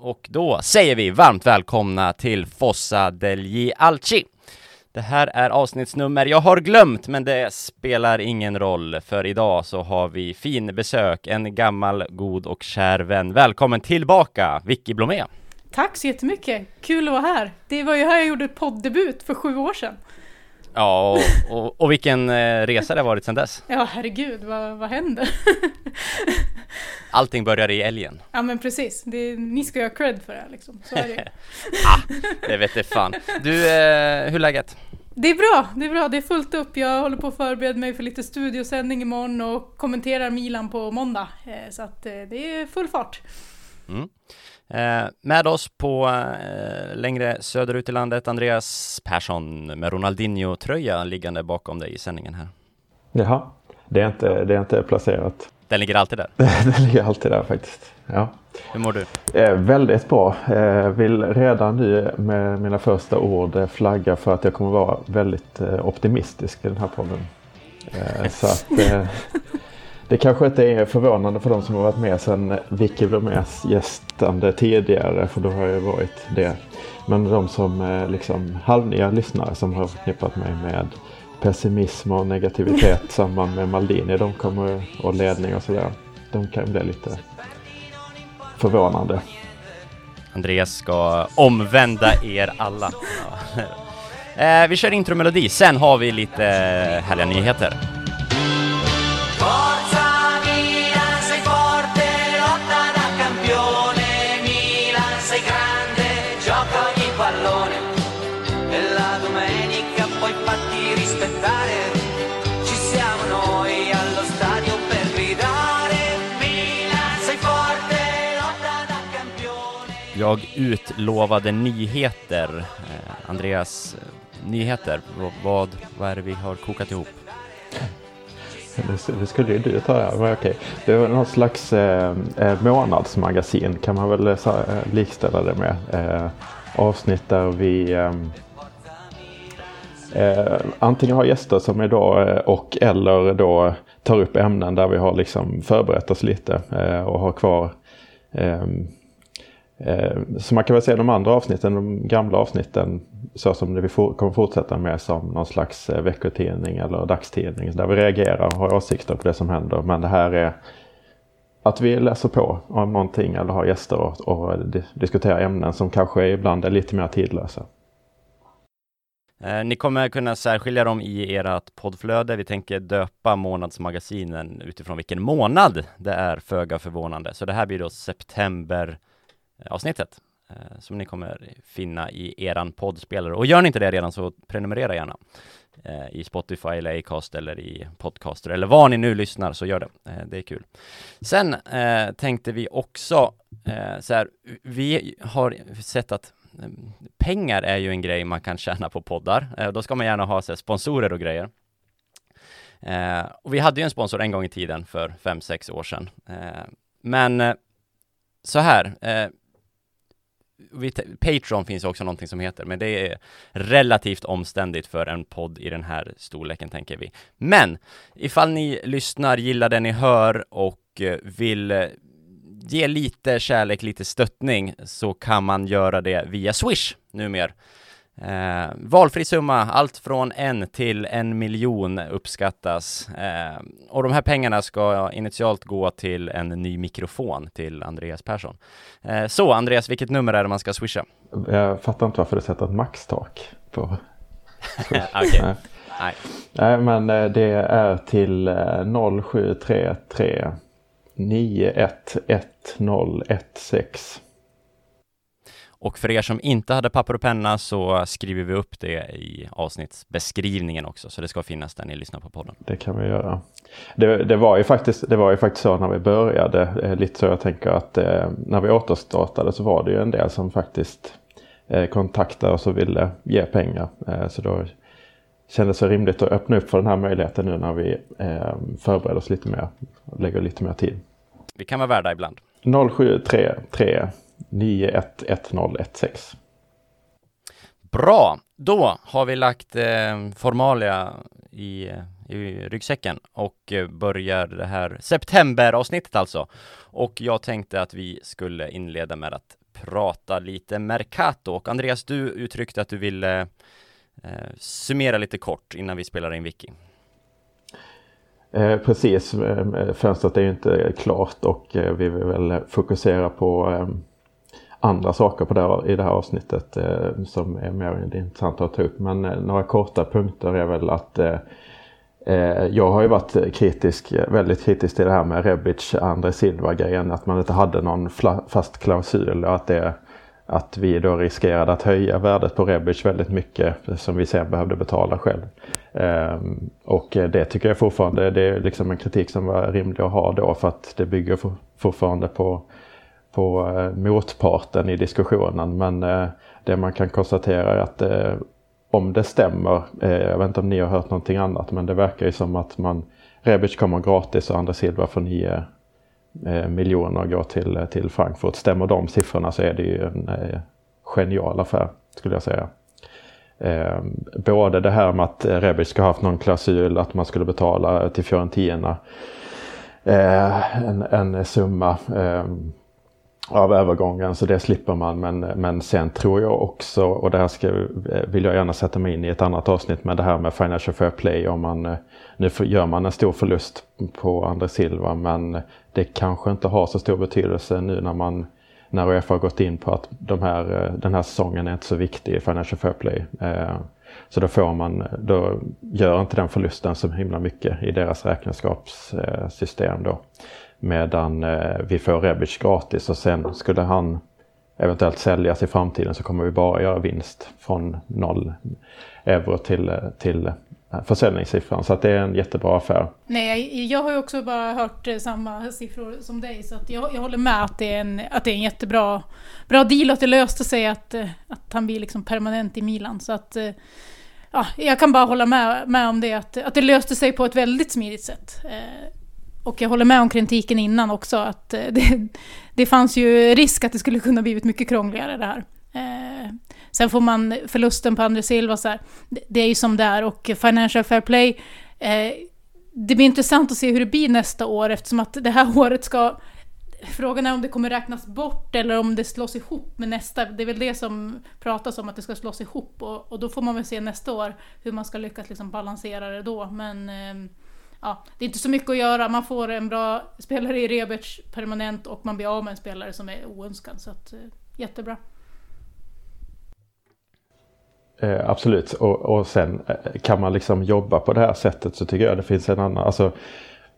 och då säger vi varmt välkomna till Fossa degli Alci. Det här är avsnittsnummer jag har glömt, men det spelar ingen roll, för idag så har vi fin besök, en gammal, god och kär vän. Välkommen tillbaka, Vicky Blomé! Tack så jättemycket! Kul att vara här! Det var ju här jag gjorde poddebut för sju år sedan. Ja, och, och, och vilken eh, resa det har varit sedan dess. Ja, herregud, vad, vad händer? Allting började i älgen. Ja, men precis. Det, ni ska ju ha cred för det här liksom. Så är det ah, det vet det fan. Du, eh, hur är läget? Det är bra, det är bra. Det är fullt upp. Jag håller på att förbereda mig för lite studiosändning imorgon och kommenterar Milan på måndag. Eh, så att eh, det är full fart. Mm. Eh, med oss på eh, längre söderut i landet, Andreas Persson med Ronaldinho-tröja liggande bakom dig i sändningen här. Jaha, det är inte, det är inte placerat. Den ligger alltid där? Den ligger alltid där faktiskt. Ja. Hur mår du? Eh, väldigt bra. Eh, vill redan nu med mina första ord eh, flagga för att jag kommer vara väldigt eh, optimistisk i den här podden. Eh, så att det kanske inte är förvånande för de som har varit med sedan Vicky med gästande tidigare, för då har jag varit det. Men de som eh, liksom halvnya lyssnare som har förknippat mig med pessimism och negativitet i samband med Maldini, de kommer, och ledning och sådär. De kan bli lite förvånande. Andreas ska omvända er alla. eh, vi kör intromelodi, sen har vi lite härliga nyheter. Jag utlovade nyheter. Eh, Andreas, eh, nyheter, vad, vad är det vi har kokat ihop? Det, skulle ju du ta, ja. men okej. Det var någon slags eh, eh månadsmagasin kan man väl eh, eh, likställa det med. Eh, avsnitt där vi eh, antingen har gäster som är då och eller då tar upp ämnen där vi har liksom förberett oss lite och har kvar Eh, Eh, så man kan väl säga de andra avsnitten, de gamla avsnitten, så som det vi kommer fortsätta med som någon slags eh, veckotidning eller dagstidning. Där vi reagerar och har åsikter på det som händer. Men det här är att vi läser på om någonting eller har gäster och, och diskuterar ämnen som kanske ibland är lite mer tidlösa. Eh, ni kommer kunna särskilja dem i ert poddflöde. Vi tänker döpa månadsmagasinen utifrån vilken månad det är, föga förvånande. Så det här blir då september Eh, avsnittet eh, som ni kommer finna i eran poddspelare. Och gör ni inte det redan så prenumerera gärna eh, i Spotify eller Acast eller i Podcaster eller var ni nu lyssnar så gör det. Det är kul. Sen tänkte vi också så här, vi har sett att pengar är ju en grej man kan tjäna på poddar. då ska man gärna ha så här, sponsorer och grejer. och vi hade ju en sponsor en gång i tiden för fem sex år sedan. men så här, Patreon finns också någonting som heter, men det är relativt omständigt för en podd i den här storleken tänker vi. Men ifall ni lyssnar, gillar det ni hör och eh, vill eh, ge lite kärlek, lite stöttning så kan man göra det via Swish numera. Eh, valfri summa, allt från en till en miljon uppskattas. Eh, och de här pengarna ska initialt gå till en ny mikrofon till Andreas Persson. Eh, så Andreas, vilket nummer är det man ska swisha? Jag fattar inte varför du sätter ett maxtak på. Okay. Nej. Nej, men eh, det är till 0733 911016. Och för er som inte hade papper och penna så skriver vi upp det i avsnittsbeskrivningen också, så det ska finnas där ni lyssnar på podden. Det kan vi göra. Det, det, var, ju faktiskt, det var ju faktiskt så när vi började, eh, lite så jag tänker att eh, när vi återstartade så var det ju en del som faktiskt eh, kontaktade oss och ville ge pengar. Eh, så då kändes det rimligt att öppna upp för den här möjligheten nu när vi eh, förbereder oss lite mer, och lägger lite mer tid. Vi kan vara värda ibland. 0733 911016. Bra, då har vi lagt eh, formalia i, i ryggsäcken och eh, börjar det här septemberavsnittet alltså. Och jag tänkte att vi skulle inleda med att prata lite Mercato. Och Andreas, du uttryckte att du ville eh, summera lite kort innan vi spelar in Vicky. Eh, precis, eh, fönstret är ju inte klart och eh, vi vill väl fokusera på eh, andra saker på det, i det här avsnittet eh, som är mer intressant att ta upp. Men eh, några korta punkter är väl att eh, eh, jag har ju varit kritisk, väldigt kritisk till det här med Rebic, André Silva-grejen. Att man inte hade någon fast klausul och att det att vi då riskerade att höja värdet på Rebic väldigt mycket som vi sen behövde betala själv. Ehm, och det tycker jag fortfarande det är liksom en kritik som var rimlig att ha då för att det bygger fortfarande på, på eh, motparten i diskussionen. Men eh, det man kan konstatera är att eh, om det stämmer, jag vet inte om ni har hört någonting annat, men det verkar ju som att man Rebic kommer gratis och André Silva får 9 miljoner går till, till Frankfurt. Stämmer de siffrorna så är det ju en genial affär skulle jag säga. Eh, både det här med att Rebic ska ha haft någon klausul att man skulle betala till Fiorentina eh, en, en summa eh, av övergången så det slipper man. Men, men sen tror jag också, och det här ska, vill jag gärna sätta mig in i ett annat avsnitt med det här med Financial Fair Play. Om man, nu gör man en stor förlust på André Silva men det kanske inte har så stor betydelse nu när man när Uefa har gått in på att de här, den här säsongen är inte så viktig i Financial Fair Play. Eh, så då får man, då gör inte den förlusten så himla mycket i deras räkenskapssystem då. Medan eh, vi får Rebic gratis och sen skulle han eventuellt säljas i framtiden så kommer vi bara göra vinst från noll euro till, till försäljningssiffran. Så att det är en jättebra affär. Nej, jag har ju också bara hört eh, samma siffror som dig. Så att jag, jag håller med att det är en, att det är en jättebra bra deal och att det löste sig att, eh, att han blir liksom permanent i Milan. Så att, eh, ja, jag kan bara hålla med, med om det, att, att det löste sig på ett väldigt smidigt sätt. Och jag håller med om kritiken innan också, att eh, det, det fanns ju risk att det skulle kunna blivit mycket krångligare det här. Eh, sen får man förlusten på André Silva så här, det är ju som det är och Financial Fair Play, eh, det blir intressant att se hur det blir nästa år eftersom att det här året ska Frågan är om det kommer räknas bort eller om det slås ihop med nästa. Det är väl det som pratas om, att det ska slås ihop. Och, och då får man väl se nästa år hur man ska lyckas liksom balansera det då. Men eh, ja, det är inte så mycket att göra. Man får en bra spelare i Reberts permanent och man blir av med en spelare som är oönskad. Så att, eh, jättebra. Eh, absolut, och, och sen eh, kan man liksom jobba på det här sättet så tycker jag det finns en annan, alltså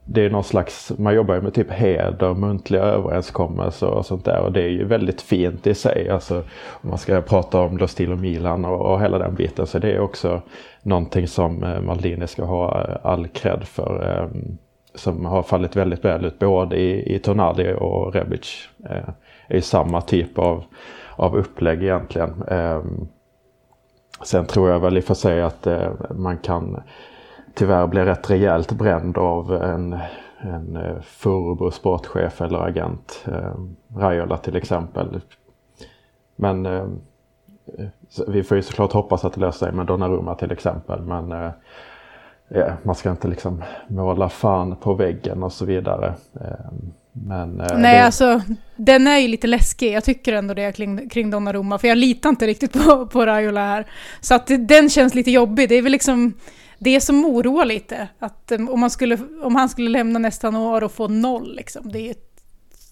det är någon slags, man jobbar ju med typ heder, muntliga överenskommelser och sånt där och det är ju väldigt fint i sig. Alltså om man ska prata om Los Stilo Milan och, och hela den biten så det är också någonting som eh, Maldini ska ha eh, all cred för. Eh, som har fallit väldigt väl ut både i, i Tonali och Rebic. Eh, är ju samma typ av, av upplägg egentligen. Eh, Sen tror jag väl i och för sig att eh, man kan tyvärr bli rätt rejält bränd av en, en eh, Furbo sportchef eller agent. Eh, Raiola till exempel. Men eh, vi får ju såklart hoppas att det löser sig med Donnarumma till exempel. Men eh, man ska inte liksom måla fan på väggen och så vidare. Eh, men, eh, Nej, det... alltså den är ju lite läskig. Jag tycker ändå det kring, kring Donnarumma, för jag litar inte riktigt på, på Raiola här. Så att den känns lite jobbig. Det är väl liksom det som oroar lite. Att um, om, man skulle, om han skulle lämna nästa år och få noll, liksom, det är ett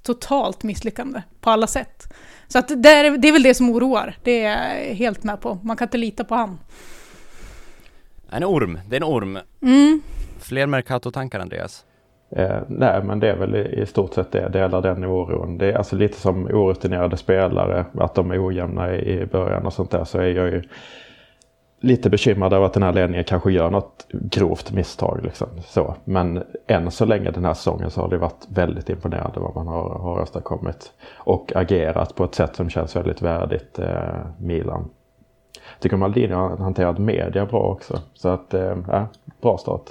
totalt misslyckande på alla sätt. Så att det, är, det är väl det som oroar. Det är jag helt med på. Man kan inte lita på han. En orm, det är en orm. Mm. Fler Mercato-tankar Andreas? Eh, nej, men det är väl i, i stort sett det. Delar den oron. Det är alltså lite som orutinerade spelare. Att de är ojämna i, i början och sånt där. Så är jag ju lite bekymrad över att den här ledningen kanske gör något grovt misstag. Liksom. Så. Men än så länge den här säsongen så har det varit väldigt imponerande vad man har, har åstadkommit. Och agerat på ett sätt som känns väldigt värdigt eh, Milan. Jag tycker Maldini har hanterat media bra också. Så att, eh, bra start.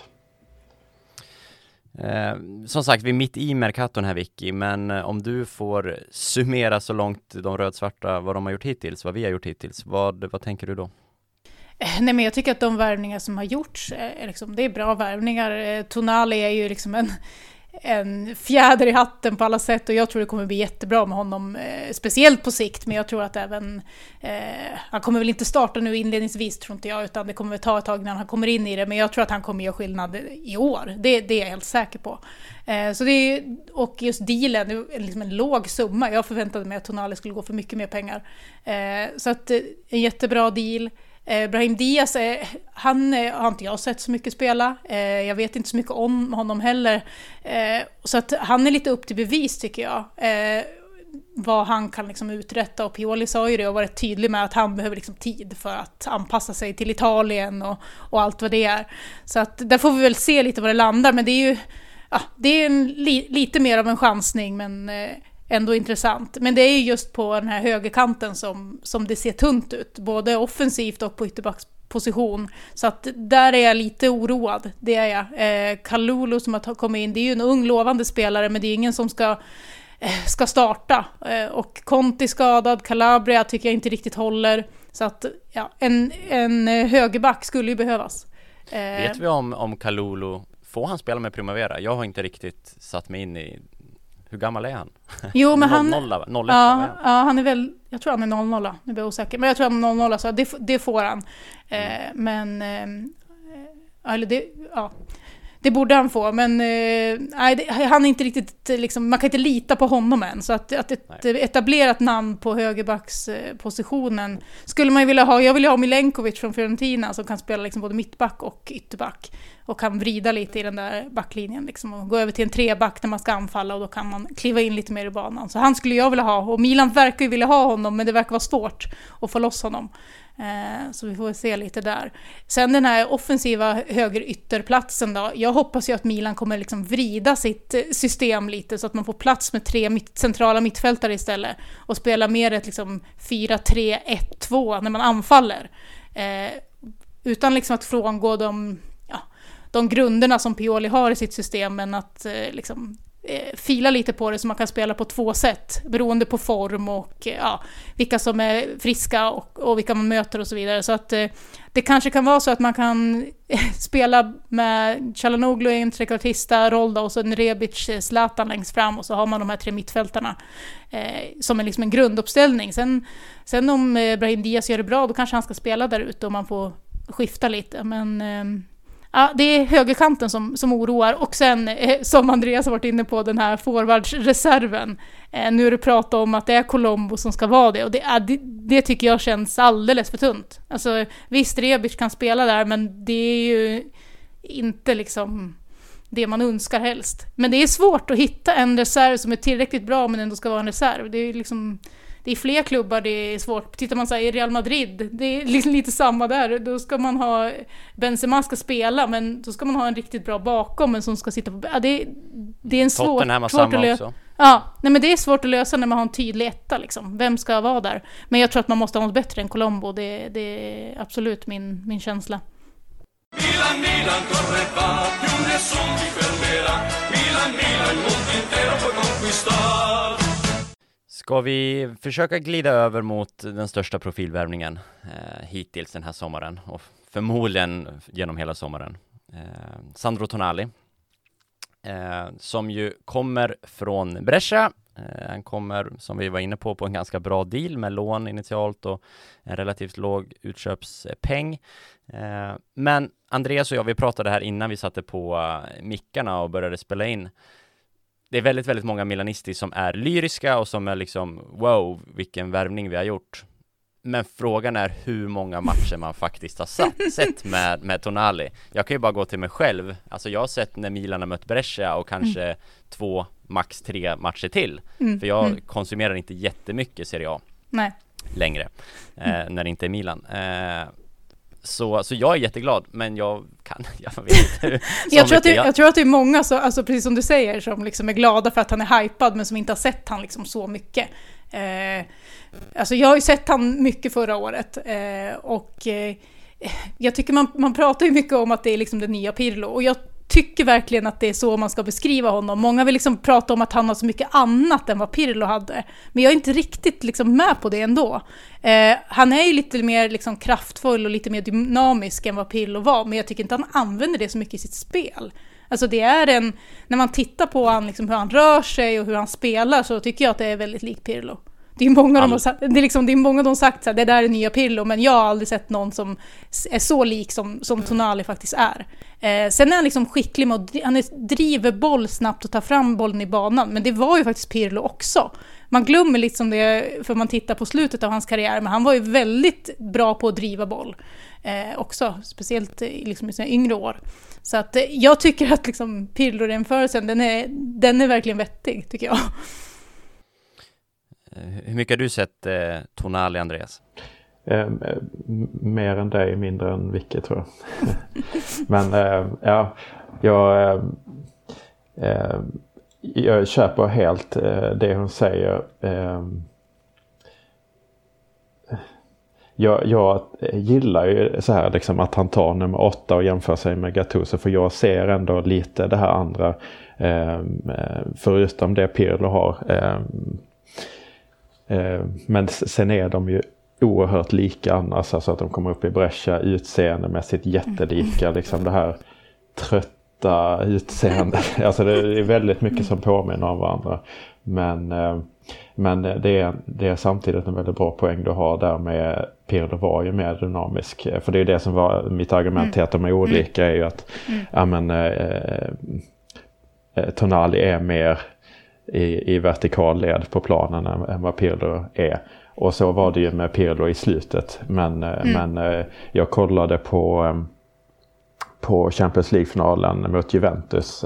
Eh, som sagt, vi är mitt i Mercaton här Vicky, men eh, om du får summera så långt de rödsvarta, vad de har gjort hittills, vad vi har gjort hittills, vad, vad tänker du då? Eh, nej men jag tycker att de värvningar som har gjorts, eh, liksom, det är bra värvningar. Eh, Tonali är ju liksom en en fjäder i hatten på alla sätt och jag tror det kommer bli jättebra med honom, eh, speciellt på sikt, men jag tror att även, eh, han kommer väl inte starta nu inledningsvis tror inte jag, utan det kommer väl ta ett tag innan han kommer in i det, men jag tror att han kommer göra skillnad i år, det, det är jag helt säker på. Eh, så det är, och just dealen, det är liksom en låg summa, jag förväntade mig att Tonali skulle gå för mycket mer pengar. Eh, så att en jättebra deal. Eh, Brahim Diaz, eh, han eh, har inte jag sett så mycket spela. Eh, jag vet inte så mycket om honom heller. Eh, så att han är lite upp till bevis tycker jag. Eh, vad han kan liksom uträtta och Pioli sa ju det och varit tydlig med att han behöver liksom tid för att anpassa sig till Italien och, och allt vad det är. Så att där får vi väl se lite var det landar men det är ju ja, det är en li, lite mer av en chansning men ändå intressant. Men det är just på den här högerkanten som, som det ser tunt ut, både offensivt och på ytterbacksposition. Så att där är jag lite oroad, det är jag. Eh, Kalulu som har kommit in, det är ju en ung lovande spelare men det är ingen som ska eh, ska starta. Eh, och Conti skadad, Calabria tycker jag inte riktigt håller. Så att ja, en, en högerback skulle ju behövas. Eh, Vet vi om, om Kalulu, får han spela med Primavera? Jag har inte riktigt satt mig in i hur gammal är han? Jo, men han... Nolla, nolla, ja, ja, han är väl... Jag tror han är 00, nu blir jag osäker. Men jag tror han är 00, så det, det får han. Eh, mm. men... Eh, eller det... Ja. Det borde han få, men eh, nej, han är inte riktigt, liksom, man kan inte lita på honom än. Så att, att ett nej. etablerat namn på högerbackspositionen skulle man ju vilja ha. Jag vill ju ha Milenkovic från Fiorentina som kan spela liksom både mittback och ytterback. Och kan vrida lite i den där backlinjen liksom, och gå över till en treback när man ska anfalla och då kan man kliva in lite mer i banan. Så han skulle jag vilja ha och Milan verkar ju vilja ha honom men det verkar vara svårt att få loss honom. Eh, så vi får se lite där. Sen den här offensiva högerytterplatsen då. Jag hoppas ju att Milan kommer liksom vrida sitt eh, system lite så att man får plats med tre centrala mittfältare istället. Och spela mer ett liksom 4-3-1-2 när man anfaller. Eh, utan liksom att frångå de, ja, de grunderna som Pioli har i sitt system, men att eh, liksom Eh, fila lite på det så man kan spela på två sätt beroende på form och eh, ja, vilka som är friska och, och vilka man möter och så vidare. Så att eh, det kanske kan vara så att man kan eh, spela med Chalanoglu i en trekvartista roll och så en Rebic, eh, Zlatan längst fram och så har man de här tre mittfältarna eh, som är liksom en grunduppställning. Sen, sen om eh, Brahim Diaz gör det bra då kanske han ska spela där ute och man får skifta lite. Men eh, Ja, det är högerkanten som, som oroar och sen eh, som Andreas har varit inne på den här forwardsreserven. Eh, nu är det prat om att det är Colombo som ska vara det och det, är, det, det, tycker jag känns alldeles för tunt. Alltså visst, Rebic kan spela där men det är ju inte liksom det man önskar helst. Men det är svårt att hitta en reserv som är tillräckligt bra men ändå ska vara en reserv. Det är liksom det är fler klubbar det är svårt. Tittar man så i Real Madrid, det är liksom lite samma där. Då ska man ha, Benzema ska spela, men då ska man ha en riktigt bra bakom, men som ska sitta på... Ja, det, det är en svår, Tottenham har svårt samma också. Ja, nej men det är svårt att lösa när man har en tydlig etta liksom. Vem ska vara där? Men jag tror att man måste ha något bättre än Colombo, det, det är absolut min, min känsla. Milan, Milan, corre va, più nessun ti fermerà. Milan, Milan, il mondo intero puoi conquistar. Ska vi försöka glida över mot den största profilvärvningen eh, hittills den här sommaren och förmodligen genom hela sommaren. Eh, Sandro Tonali, eh, som ju kommer från Brescia. Eh, han kommer, som vi var inne på, på en ganska bra deal med lån initialt och en relativt låg utköpspeng. Eh, men Andreas och jag, vi pratade här innan vi satte på eh, mickarna och började spela in det är väldigt, väldigt många Milanisti som är lyriska och som är liksom wow, vilken värvning vi har gjort. Men frågan är hur många matcher man faktiskt har satt, sett med, med Tonali. Jag kan ju bara gå till mig själv. Alltså jag har sett när Milan har mött Brescia och kanske mm. två, max tre matcher till. Mm. För jag mm. konsumerar inte jättemycket Serie A. Nej. Längre, eh, när det inte är Milan. Eh, så, så jag är jätteglad, men jag kan, jag vet inte jag, tror att det, jag tror att det är många, så, alltså precis som du säger, som liksom är glada för att han är hypad, men som inte har sett han liksom så mycket. Eh, alltså jag har ju sett han mycket förra året, eh, och eh, jag tycker man, man pratar ju mycket om att det är liksom det nya Pirlo, och jag tycker verkligen att det är så man ska beskriva honom. Många vill liksom prata om att han har så mycket annat än vad Pirlo hade. Men jag är inte riktigt liksom med på det ändå. Eh, han är ju lite mer liksom kraftfull och lite mer dynamisk än vad Pirlo var, men jag tycker inte han använder det så mycket i sitt spel. Alltså det är en, när man tittar på han, liksom, hur han rör sig och hur han spelar så tycker jag att det är väldigt lik Pirlo. Det är många All... de har, det är liksom, det är många de sagt så här, det där är nya Pirlo, men jag har aldrig sett någon som är så lik som, som Tonali faktiskt är. Eh, sen är han liksom skicklig med att han driver boll snabbt och tar fram bollen i banan, men det var ju faktiskt Pirlo också. Man glömmer liksom det för man tittar på slutet av hans karriär, men han var ju väldigt bra på att driva boll eh, också, speciellt liksom i sina yngre år. Så att eh, jag tycker att liksom Pirlo-jämförelsen, den är, den är verkligen vettig, tycker jag. Eh, hur mycket har du sett eh, Tonali, Andreas? Eh, mer än dig, mindre än Vicke tror jag. Men eh, ja, jag, eh, jag köper helt eh, det hon säger. Ehm, jag, jag, gillar ju så här liksom att han tar nummer åtta och jämför sig med Gattuso för jag ser ändå lite det här andra ehm, eh, förutom det Pirlo har. Eh, men sen är de ju oerhört lika annars, alltså att de kommer upp i bräscha utseendemässigt jättelika. Mm. Liksom det här trötta utseendet. Alltså det är väldigt mycket som påminner om varandra. Men, eh, men det, är, det är samtidigt en väldigt bra poäng du har där med Pirlo var ju mer dynamisk. För det är det som var mitt argument mm. till att de är olika är ju att mm. ja, men, eh, eh, Tonali är mer i, i vertikal led på planen än, än vad Pirlo är. Och så var det ju med Pirlo i slutet. Men, eh, mm. men eh, jag kollade på, eh, på Champions League-finalen mot Juventus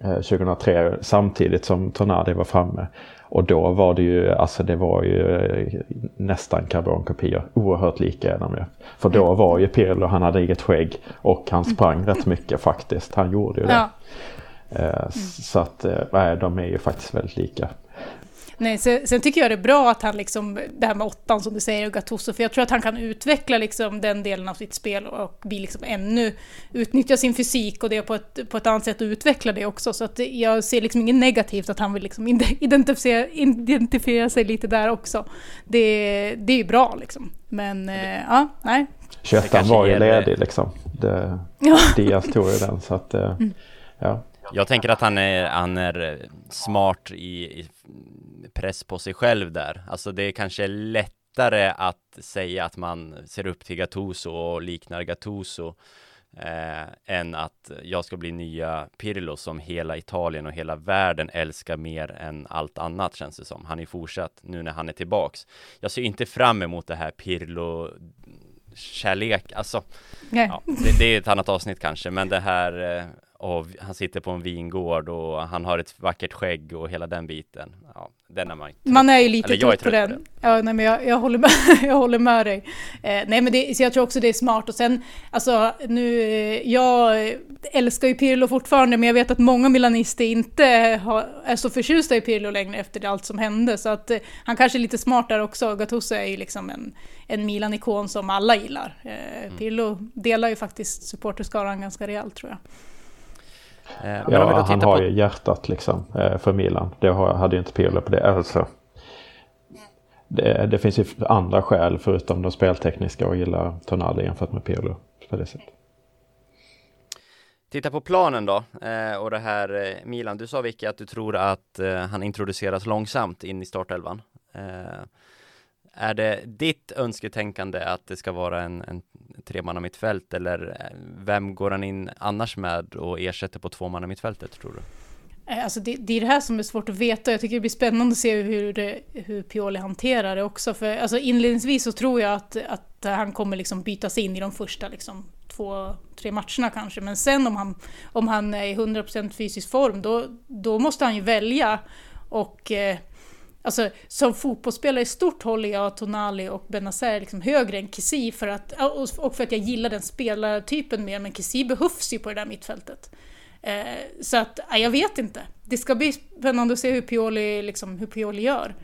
2003 samtidigt som Tonali var framme. Och då var det ju, alltså det var ju nästan karbonkopior. Oerhört lika är de ju. För då mm. var ju Pirlo, han hade eget skägg och han sprang mm. rätt mycket faktiskt. Han gjorde ju det. Ja. Mm. Så att nej, de är ju faktiskt väldigt lika. Nej, sen, sen, tycker jag det är bra att han liksom, det här med åttan som du säger och Gattuso, för jag tror att han kan utveckla liksom den delen av sitt spel och bli liksom ännu, utnyttja sin fysik och det på ett, på ett annat sätt och utveckla det också. Så att jag ser liksom inget negativt att han vill liksom identifiera, identifiera sig lite där också. Det, det är ju bra liksom. Men äh, ja, nej. 21 var ju ledig liksom. Det, ja. Diaz tog ju den så att, äh, mm. ja. Jag tänker att han är, han är smart i, i press på sig själv där. Alltså det är kanske lättare att säga att man ser upp till Gattuso och liknar Gattuso eh, än att jag ska bli nya Pirlo som hela Italien och hela världen älskar mer än allt annat känns det som. Han är fortsatt nu när han är tillbaks. Jag ser inte fram emot det här Pirlo kärlek, alltså ja, det, det, är ett annat avsnitt kanske, men det här eh, och han sitter på en vingård och han har ett vackert skägg och hela den biten. Ja, den är man Man är ju lite Eller trött på den. den. Ja, nej, men jag, jag, håller med, jag håller med dig. Eh, nej, men det, så jag tror också det är smart. Och sen, alltså nu, jag älskar ju Pirlo fortfarande, men jag vet att många milanister inte har, är så förtjusta i Pirlo längre efter allt som hände. Så att eh, han kanske är lite smart där också. Gattuso är ju liksom en, en Milan-ikon som alla gillar. Eh, mm. Pirlo delar ju faktiskt supporterskaran ganska rejält tror jag. Eh, ja, han har på... ju hjärtat liksom eh, för Milan. Det hade ju inte Pirlo på det. Alltså, det, det, finns ju andra skäl förutom de speltekniska att gilla Tonali jämfört med Pirlo på det sättet. Titta på planen då eh, och det här Milan. Du sa Vicky att du tror att han introduceras långsamt in i startelvan. Är det ditt önsketänkande att det ska vara en, en tremannamittfält eller eh, vem går han in annars med och ersätter på tvåmannamittfältet tror du? Eh, alltså det, det, är det här som är svårt att veta. Jag tycker det blir spännande att se hur, det, hur Pioli hanterar det också. För alltså inledningsvis så tror jag att, att han kommer liksom bytas in i de första liksom två, tre matcherna kanske. Men sen om han, om han är i 100% fysisk form, då, då måste han ju välja. Och eh, Alltså som fotbollsspelare i stort håller jag Tonali och Benazer liksom högre än Kessie för att, och för att jag gillar den spelartypen mer, men Kessie behövs ju på det där mittfältet. Eh, så att, jag vet inte. Det ska bli spännande att se hur Pioli, liksom, hur Pioli gör.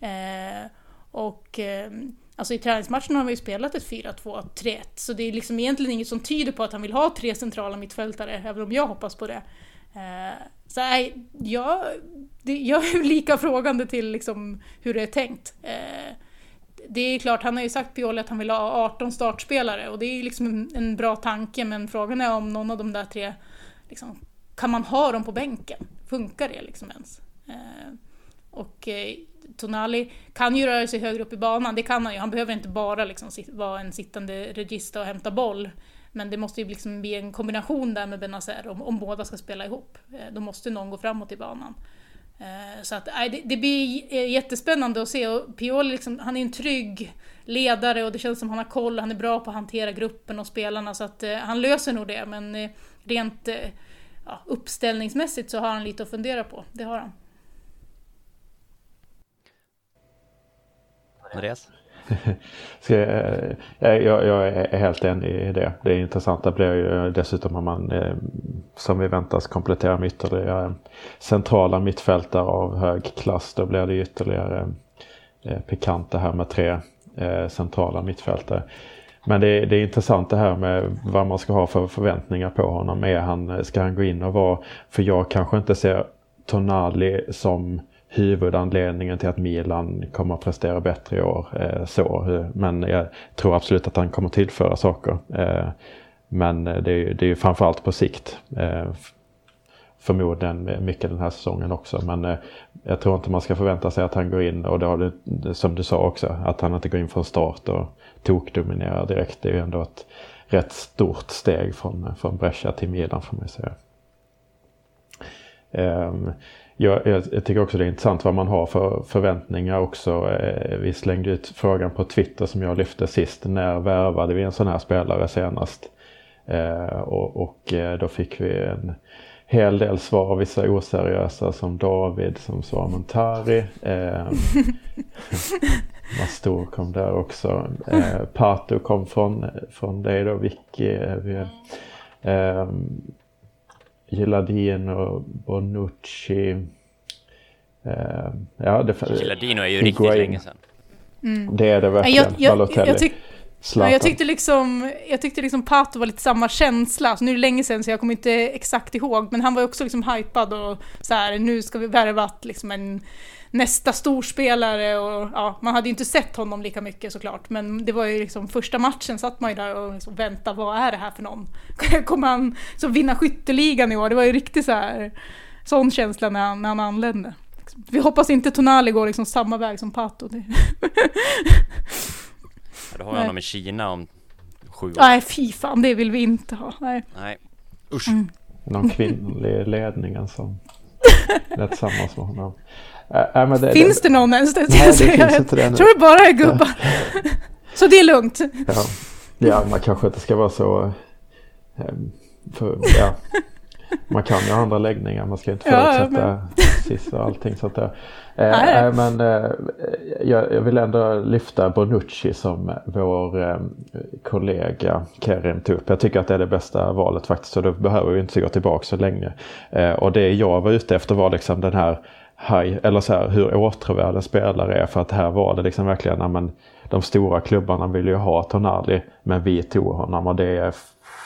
Eh, och eh, alltså i träningsmatchen har vi ju spelat ett 4-2-3-1, så det är liksom egentligen inget som tyder på att han vill ha tre centrala mittfältare, även om jag hoppas på det. Eh, så nej, jag, jag är lika frågande till liksom hur det är tänkt. Eh, det är klart, han har ju sagt Pioli att han vill ha 18 startspelare och det är ju liksom en, en bra tanke men frågan är om någon av de där tre liksom kan man ha dem på bänken? Funkar det liksom ens? Eh, och eh, Tonali kan ju röra sig högre upp i banan, det kan han ju. Han behöver inte bara liksom vara en sittande regista och hämta boll. Men det måste ju liksom bli en kombination där med Benazer om, om båda ska spela ihop. Eh, då måste någon gå framåt i banan. Eh, så att, det, det blir eh, jättespännande att se. Och Pioli liksom, han är en trygg ledare och det känns som han har koll. Han är bra på att hantera gruppen och spelarna så att eh, han löser nog det. Men rent ja, uppställningsmässigt så har han lite att fundera på. Det har han. Andreas? Eh, jag, jag, är helt enig i det. Det intressanta blir ju eh, dessutom om man eh, som vi väntas komplettera med ytterligare centrala mittfältare av hög klass. Då blir det ytterligare pikant det här med tre centrala mittfältare. Men det, det är intressant det här med vad man ska ha för förväntningar på honom. Är han, ska han gå in och vara, för jag kanske inte ser Tonali som huvudanledningen till att Milan kommer att prestera bättre i år. Eh, så. Men jag tror absolut att han kommer tillföra saker. Eh, men det är, det är ju framförallt på sikt. Eh, förmodligen mycket den här säsongen också. Men eh, jag tror inte man ska förvänta sig att han går in och det har du, som du sa också, att han inte går in från start och tokdominerar direkt. Det är ju ändå ett rätt stort steg från, från Brescia till Milan får man säga. Ehm, jag, jag, jag, tycker också det är intressant vad man har för förväntningar också. Eh, vi slängde ut frågan på Twitter som jag lyfte sist. När värvade vi en sån här spelare senast? Eh, och, och eh, då fick vi en hel del svar, vissa oseriösa som David som svar Montari. Eh, Mastor kom där också. Eh, Pato kom från, från dig då, Vicky. Eh, eh, Gilardino, Bonucci. Eh, ja, det, Gilardino är ju riktigt länge sedan. Mm. Det är det verkligen. Jag, jag, Balotelli. Jag, tyck, Ja, jag tyckte liksom, jag tyckte liksom Pato var lite samma känsla, så nu är det länge sedan så jag kommer inte exakt ihåg, men han var också liksom hypad och så här, nu ska vi värva liksom en nästa storspelare och ja, man hade ju inte sett honom lika mycket såklart, men det var ju liksom första matchen satt man ju där och liksom väntade, vad är det här för någon? Kommer han så vinna skytteligan i år? Det var ju riktigt så här, sån känsla när han, när han anlände. Vi hoppas inte Tonali går liksom samma väg som Pato. Då har vi honom i Kina om sju år. Nej, fy fan, det vill vi inte ha. Nej. Nej. Usch. Mm. Någon kvinnlig i ledningen som är tillsammans med honom. Äh, men det, finns det, det någon ens? Det, nej, det finns inte det. Jag tror det bara är gubbar. så det är lugnt. Ja. ja, man kanske inte ska vara så... Ehm, för, ja. Man kan ju ha andra läggningar, man ska inte förutsätta ja, men... sis och allting sånt där. Eh, eh, men eh, jag, vill ändå lyfta Bonucci som vår kollega Kerim tog upp. Jag tycker att det är det bästa valet faktiskt och då behöver vi inte gå tillbaka så länge. Och det jag var ute efter var liksom den här high, eller så här, hur åtråvärd en spelare är för att här var det liksom verkligen, men de stora klubbarna vill ju ha Tonali men vi tog honom och det är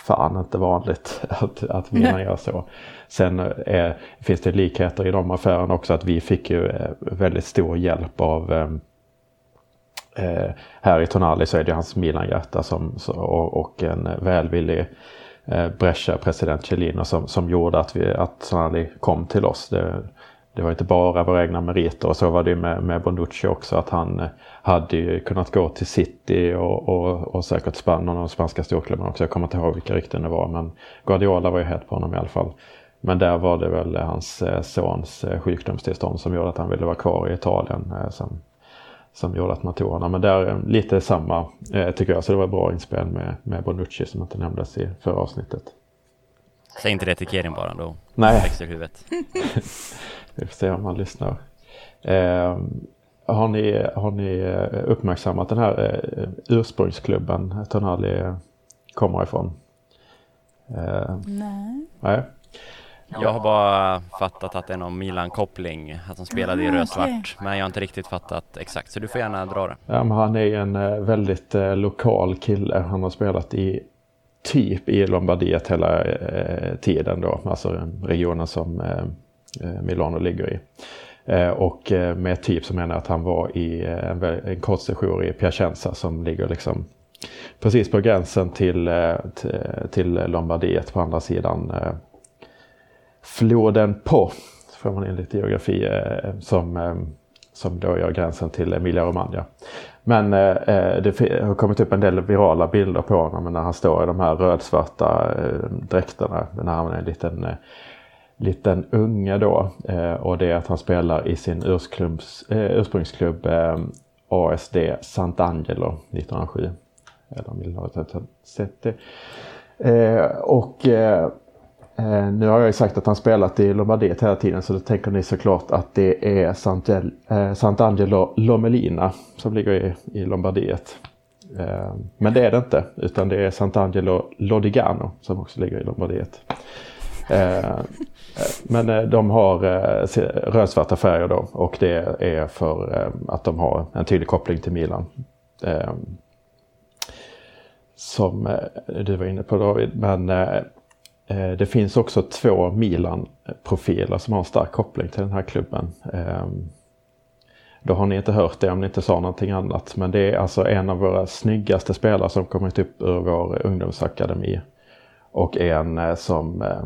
fan inte vanligt att, att Milan gör så. Sen eh, finns det likheter i de affärerna också att vi fick ju eh, väldigt stor hjälp av ehm, eh, här i Tonali så är det hans Milan-hjärta som, och, och en välvillig eh, Brescia, president Cellino som, som gjorde att, vi, att Tonali kom till oss. Det, det var inte bara våra egna meriter och så var det med, med Bonucci också att han eh, hade ju kunnat gå till City och, och, och säkert Spanien och spanska storklubbarna också. Jag kommer inte ihåg vilka rykten det var men Guardiola var ju het på honom i alla fall. Men där var det väl hans eh, sons eh, sjukdomstillstånd som gjorde att han ville vara kvar i Italien. Som, som gjorde att man tog honom. Men där lite samma tycker jag. Så det var bra inspel med, med Bonucci som inte nämndes i förra avsnittet. Säg inte det till Kerin bara då. Nej. Växer huvudet. Vi får se om han lyssnar. Eh, har, ni, har ni eh, uppmärksammat den här eh, ursprungsklubben Tonali kommer ifrån? Eh, nej. Nej. Jag har bara fattat att det är någon Milan-koppling, att de spelade i ah, rödsvart. Okay. Men jag har inte riktigt fattat exakt, så du får gärna dra det. Ja, men han är en eh, väldigt eh, lokal kille. Han har spelat i typ i Lombardiet hela eh, tiden då, alltså regionen som Eh, Eh, Milano ligger i. Eh, och eh, med typ så menar jag att han var i en, en kort session i Piacenza som ligger liksom precis på gränsen till, till Lombardiet på andra sidan floden Po, får man in lite geografi, som, som då gör gränsen till Emilia-Romagna. Men eh, det har kommit upp en del virala bilder på honom när han står i de här rödsvarta eh, dräkterna. När han är en liten, eh, liten unge då. Eh, och det är att han spelar i sin eh, ursprungsklubb eh, ASD Sant'Angelo 1907. Eller om vill ha sett det. Eh, och eh, eh, nu har jag ju sagt att han spelat i Lombardiet hela tiden så då tänker ni såklart att det är Sant'Angelo eh, Lomelina som ligger i, i Lombardiet. Eh, men det är det inte utan det är Sant'Angelo Lodigano som också ligger i Lombardiet. Eh, eh, men eh, de har rödsvarta färger då och det är för att de har en tydlig koppling till Milan. Som du var inne på David. Men det finns också två Milan-profiler som har en stark koppling till den här klubben. Då har ni inte hört det om ni inte sa någonting annat. Men det är alltså en av våra snyggaste spelare som kommit upp ur vår ungdomsakademi. Och en som eh,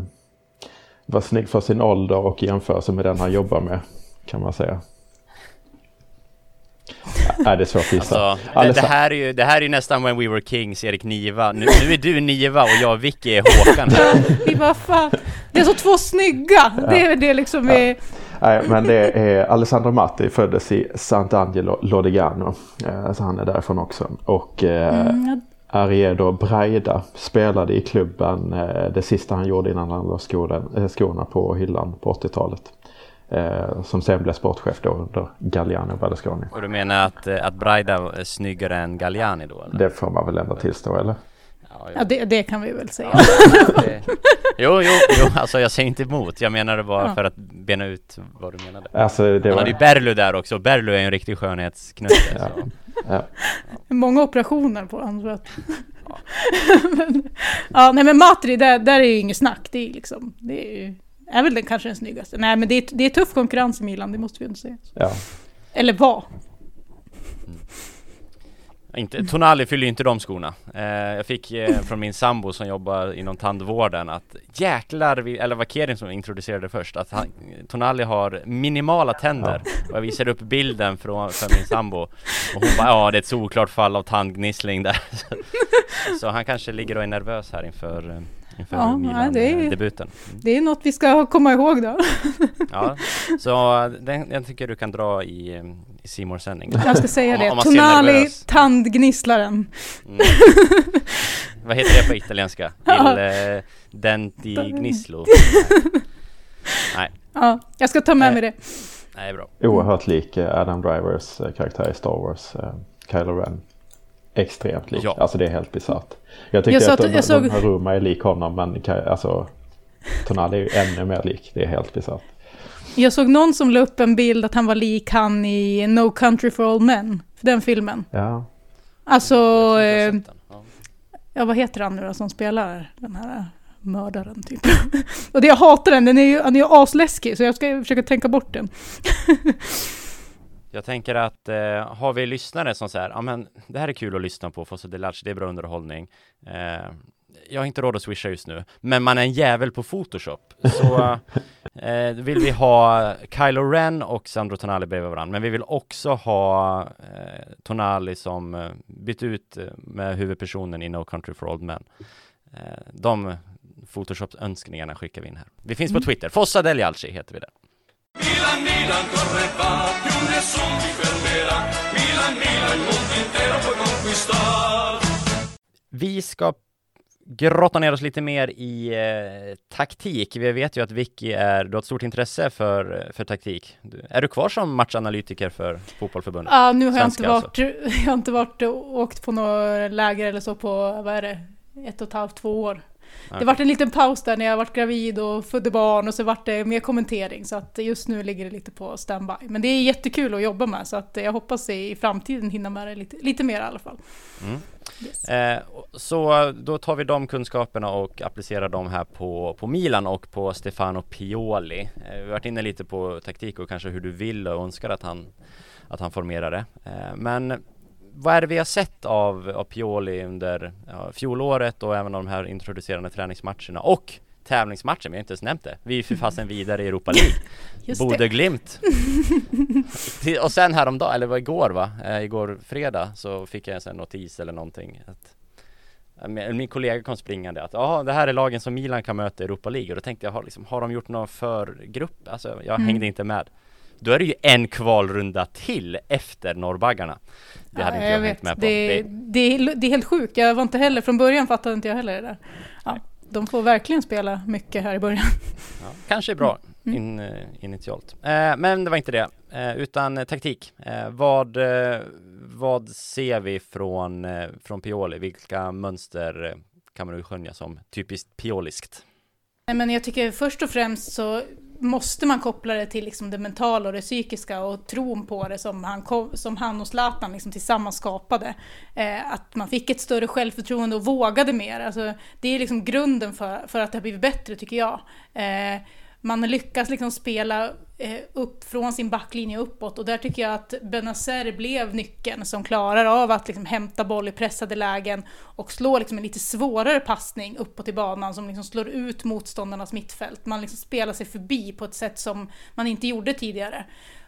var snygg för sin ålder och jämförelse med den han jobbar med kan man säga. Nej, det är svårt att gissa. Alltså, det, det, här är ju, det här är ju nästan When We Were Kings, Erik Niva. Nu, nu är du Niva och jag och Vicky är Håkan. Vi bara, fan. Det är så två snygga! Ja. Det är det liksom ja. är... Nej, men det är Alessandro Matti föddes i Sant'Angelo Lodigano. Eh, så han är därifrån också. Och eh, mm. Ariedo Braida spelade i klubben eh, det sista han gjorde innan han la skorna på hyllan på 80-talet. Eh, som sen blev sportchef då under Galliani och Berlusconi. Och du menar att, eh, att Braida är snyggare än Galliani då? Eller? Det får man väl ändå tillstå eller? Ja, ja det, det, kan vi väl säga. Ja, det, jo, jo, jo, alltså jag säger inte emot. Jag menade bara ja. för att bena ut vad du menade. Alltså, det Han var... hade ju Berlu där också. Berlu är en riktig skönhetsknutte. Ja. Ja. Många operationer på honom. Att... Ja. men, ja, nej men Matri, där, där är ju inget snack. Det är liksom, det är ju är väl den kanske den snyggaste. Nej men det är, det är tuff konkurrens i Milan, det måste vi ändå säga. Ja. Eller var. Inte, Tonali fyller ju inte de skorna. Eh, jag fick eh, från min sambo som jobbar inom tandvården att jäklar, vi, eller var Kerin som introducerade först, att han, Tonali har minimala tänder. Och jag visade upp bilden från, för min sambo och hon bara ja det är ett solklart fall av tandgnissling där. så han kanske ligger och är nervös här inför eh, inför ja, Milan-debuten. Mm. Det är något vi ska komma ihåg då. ja, så den, jag tycker du kan dra i, i Simor sändning Jag ska säga det, om, Tonali tandgnisslaren. Mm. Vad heter det på italienska? Il eh, denti gnisslo? Nej. Ja, jag ska ta med mig det. Nej, bra. Oerhört lik eh, Adam Drivers eh, karaktär i Star Wars, Kylo Ren extremt lik. Ja. Alltså det är helt bisarrt. Jag tycker jag att, att de, såg... de här Ruma är lik honom men alltså Tonali är ju ännu mer lik. Det är helt bisarrt. Jag såg någon som la upp en bild att han var lik han i No Country for Old Men. Den filmen. Ja. Alltså... Eh, ja, vad heter han nu då som spelar den här mördaren typ. Och det jag hatar den, den är ju, han är ju asläskig så jag ska försöka tänka bort den. Jag tänker att eh, har vi lyssnare som säger, ja men det här är kul att lyssna på, Fosse Delarge, det är bra underhållning. Eh, jag har inte råd att swisha just nu, men man är en jävel på Photoshop. Så eh, vill vi ha Kylo Ren och Sandro Tonali bredvid varandra, men vi vill också ha eh, Tonali som eh, bytt ut eh, med huvudpersonen i No Country for Old Men. Eh, de Photoshop-önskningarna skickar vi in här. Vi finns mm. på Twitter, Fossa Delialci heter vi där. Milan, Milan, corre va, più nessun ti fermerà. Milan, Milan, il mondo intero puoi conquistar. Vi ska grotta ner oss lite mer i eh, taktik. Vi vet ju att Vicky är, du har ett stort intresse för, för taktik. Du, är du kvar som matchanalytiker för Fotbollförbundet? Ja, nu har jag inte, varit, alltså. jag har inte varit och åkt på något läger eller så på, vad är det, ett och ett halvt, två år. Det vart en liten paus där när jag varit gravid och födde barn och så vart det mer kommentering så att just nu ligger det lite på standby. Men det är jättekul att jobba med så att jag hoppas i framtiden hinna med det lite, lite mer i alla fall. Mm. Yes. Eh, så då tar vi de kunskaperna och applicerar dem här på, på Milan och på Stefano Pioli. Eh, vi har varit inne lite på taktik och kanske hur du vill och önskar att han, att han formerar det. Eh, men vad är det vi har sett av, av Pioli under ja, fjolåret och även de här introducerande träningsmatcherna och tävlingsmatchen, vi har inte ens nämnt det. Vi är för fasen vidare i Europa League. Bodö-Glimt. och sen häromdagen, eller det var igår va? Eh, igår fredag så fick jag en notis eller någonting. Att, min kollega kom springande att ja, det här är lagen som Milan kan möta i Europa League och då tänkte jag, har, liksom, har de gjort någon förgrupp? Alltså jag mm. hängde inte med. Då är det ju en kvalrunda till efter norrbaggarna. Det hade ja, inte jag, jag hängt med på. Det, det, är, det är helt sjukt. Jag var inte heller, från början fattade inte jag heller det där. Ja, de får verkligen spela mycket här i början. Ja, kanske bra mm. in, uh, initialt. Eh, men det var inte det, eh, utan eh, taktik. Eh, vad, eh, vad ser vi från, från Pioli? Vilka mönster kan man skönja som typiskt pioliskt? men jag tycker först och främst så måste man koppla det till liksom det mentala och det psykiska och tron på det som han, som han och Zlatan liksom tillsammans skapade. Eh, att man fick ett större självförtroende och vågade mer. Alltså, det är liksom grunden för, för att det har blivit bättre tycker jag. Eh, man lyckas liksom spela eh, upp från sin backlinje uppåt och där tycker jag att Benazer blev nyckeln som klarar av att liksom hämta boll i pressade lägen och slå liksom en lite svårare passning uppåt i banan som liksom slår ut motståndarnas mittfält. Man liksom spelar sig förbi på ett sätt som man inte gjorde tidigare.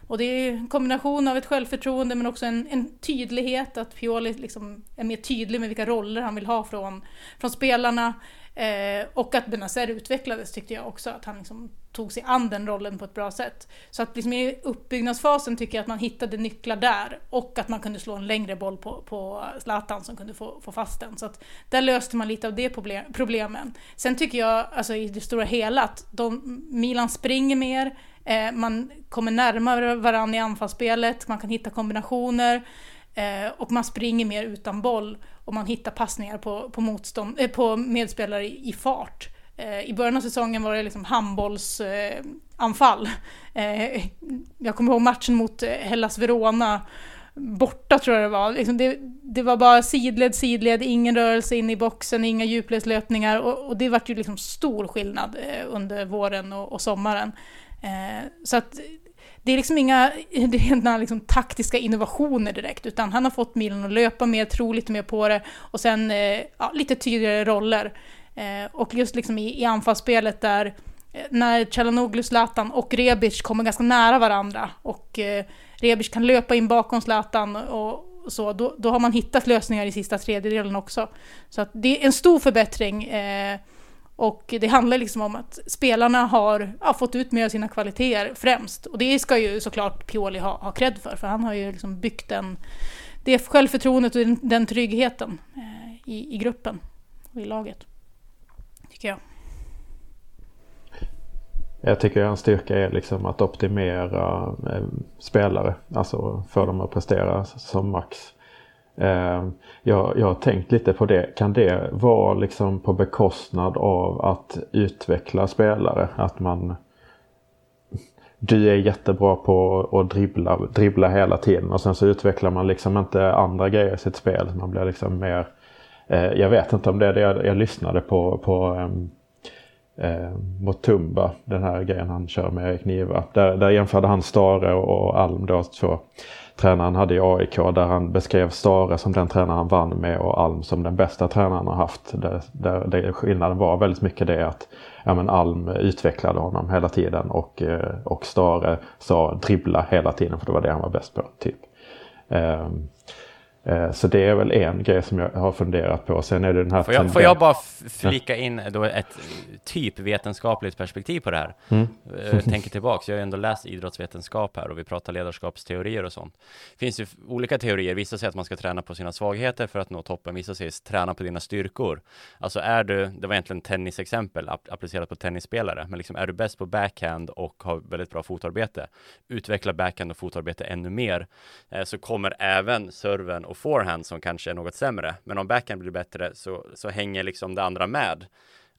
Och det är en kombination av ett självförtroende men också en, en tydlighet, att Pioli liksom är mer tydlig med vilka roller han vill ha från, från spelarna. Eh, och att Benazer utvecklades tyckte jag också, att han liksom tog sig an den rollen på ett bra sätt. Så att liksom i uppbyggnadsfasen tycker jag att man hittade nycklar där och att man kunde slå en längre boll på, på Zlatan som kunde få, få fast den. Så att där löste man lite av det problem, problemen. Sen tycker jag, alltså i det stora hela, att de, Milan springer mer, eh, man kommer närmare varandra i anfallsspelet, man kan hitta kombinationer eh, och man springer mer utan boll och man hittar passningar på, på, motstånd, eh, på medspelare i, i fart. Eh, I början av säsongen var det liksom handbollsanfall. Eh, eh jag kommer ihåg matchen mot eh, Hellas Verona borta tror jag det var. Liksom det, det, var bara sidled, sidled, ingen rörelse in i boxen, inga djupledslöpningar och, och det vart ju liksom stor skillnad eh, under våren och, och sommaren. så att det är liksom inga rena liksom, taktiska innovationer direkt, utan han har fått Milan att löpa mer, tro lite mer på det och sen eh, ja, lite tydligare roller. Eh, och just liksom i, i anfallsspelet där eh, när Calhanoglu, Zlatan och Rebic kommer ganska nära varandra och Rebic kan löpa in bakom Zlatan och så, då, då har man hittat lösningar i sista tredjedelen också. Så att det är en stor förbättring eh, och det handlar liksom om att spelarna har ja, fått ut mer av sina kvaliteter främst. Och det ska ju såklart Pioli ha, ha cred för, för han har ju liksom byggt den, det självförtroendet och den, den tryggheten eh, i, i gruppen och i laget tycker jag. Jag tycker en styrka är liksom att optimera eh, spelare. Alltså få dem att prestera som max. Ehm, jag, jag har tänkt lite på det. Kan det vara liksom på bekostnad av att utveckla spelare? Att man du är jättebra på att dribbla, dribbla hela tiden och sen så utvecklar man liksom inte andra grejer i sitt spel. Man blir liksom mer Eh, jag vet inte om det är det jag, jag lyssnade på, på ehm, eh, mot Tumba, den här grejen han kör med Erik Niva. Där, där jämförde han Stare och, och Alm då, två tränaren hade i AIK där han beskrev Stare som den tränare han vann med och Alm som den bästa tränaren han har haft. Där, där, där skillnaden var väldigt mycket det att ja, men Alm utvecklade honom hela tiden och, eh, och Stare sa dribbla hela tiden för det var det han var bäst på. typ. Um, Eh, så det är väl en grej som jag har funderat på. Sen är det den här... Får jag, får jag bara flika in då ett typ vetenskapligt perspektiv på det här? Mm. Jag eh, tänker tillbaks, jag har ju ändå läst idrottsvetenskap här och vi pratar ledarskapsteorier och sånt. Det finns ju olika teorier, vissa säger att man ska träna på sina svagheter för att nå toppen, vissa säger träna på dina styrkor. Alltså är du, det var egentligen tennisexempel applicerat på tennisspelare, men liksom är du bäst på backhand och har väldigt bra fotarbete, utveckla backhand och fotarbete ännu mer, eh, så kommer även serven och forehand som kanske är något sämre. Men om backhand blir bättre så, så hänger liksom det andra med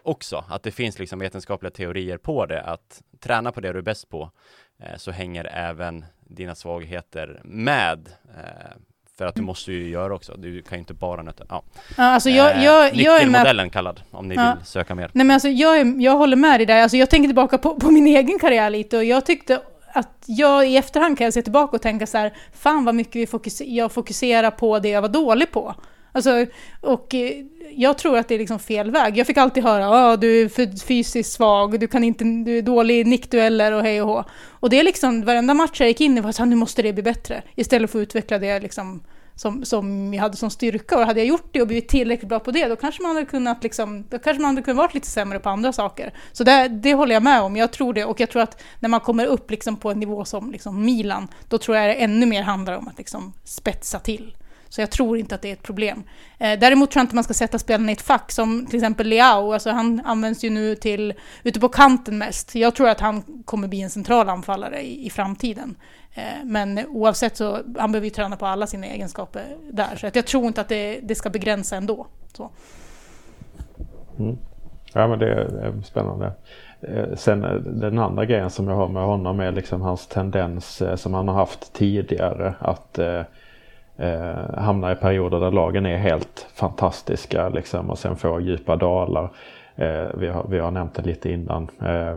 också. Att det finns liksom vetenskapliga teorier på det. Att träna på det du är bäst på eh, så hänger även dina svagheter med. Eh, för att du måste ju göra också. Du kan ju inte bara nöta. Ja. ja alltså jag, jag, eh, jag är med... kallad, om ni ja. vill söka mer. Nej men alltså jag, är, jag håller med dig där. Alltså jag tänker tillbaka på, på min egen karriär lite och jag tyckte att jag i efterhand kan jag se tillbaka och tänka så här, fan vad mycket vi fokuser jag fokuserar på det jag var dålig på. Alltså, och eh, jag tror att det är liksom fel väg. Jag fick alltid höra att du är för fysiskt svag, du, kan inte, du är dålig i nickdueller och hej och hå. Och det är liksom, varenda match jag gick in i var så här, nu måste det bli bättre. Istället för att utveckla det liksom som, som jag hade som styrka. Och hade jag gjort det och blivit tillräckligt bra på det, då kanske man hade kunnat, liksom, då kanske man hade kunnat vara lite sämre på andra saker. Så det, det håller jag med om. Jag tror det. Och jag tror att när man kommer upp liksom på en nivå som liksom Milan, då tror jag det ännu mer handlar om att liksom spetsa till. Så jag tror inte att det är ett problem. Eh, däremot tror jag inte man ska sätta spelarna i ett fack, som till exempel Leao, alltså han används ju nu till ute på kanten mest. Jag tror att han kommer bli en central anfallare i, i framtiden. Eh, men oavsett så, han behöver ju träna på alla sina egenskaper där. Så att jag tror inte att det, det ska begränsa ändå. Så. Mm. Ja men det är spännande. Eh, sen eh, den andra grejen som jag har med honom är liksom hans tendens eh, som han har haft tidigare att eh, hamnar i perioder där lagen är helt fantastiska liksom och sen får djupa dalar. Eh, vi, har, vi har nämnt det lite innan. Eh,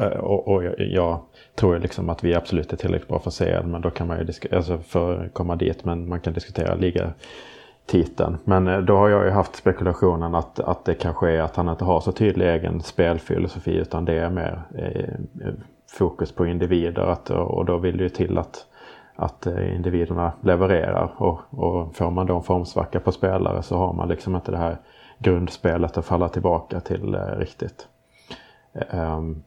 eh och, och jag, tror liksom att vi absolut är tillräckligt bra för CL men då kan man ju alltså för att komma dit men man kan diskutera ligatiteln. Men eh, då har jag ju haft spekulationen att, att det kanske är att han inte har så tydlig egen spelfilosofi utan det är mer eh, fokus på individer att, och då vill det ju till att, att eh, individerna levererar och, och får man då en formsvacka på spelare så har man liksom inte det här grundspelet att falla tillbaka till eh, riktigt. Um,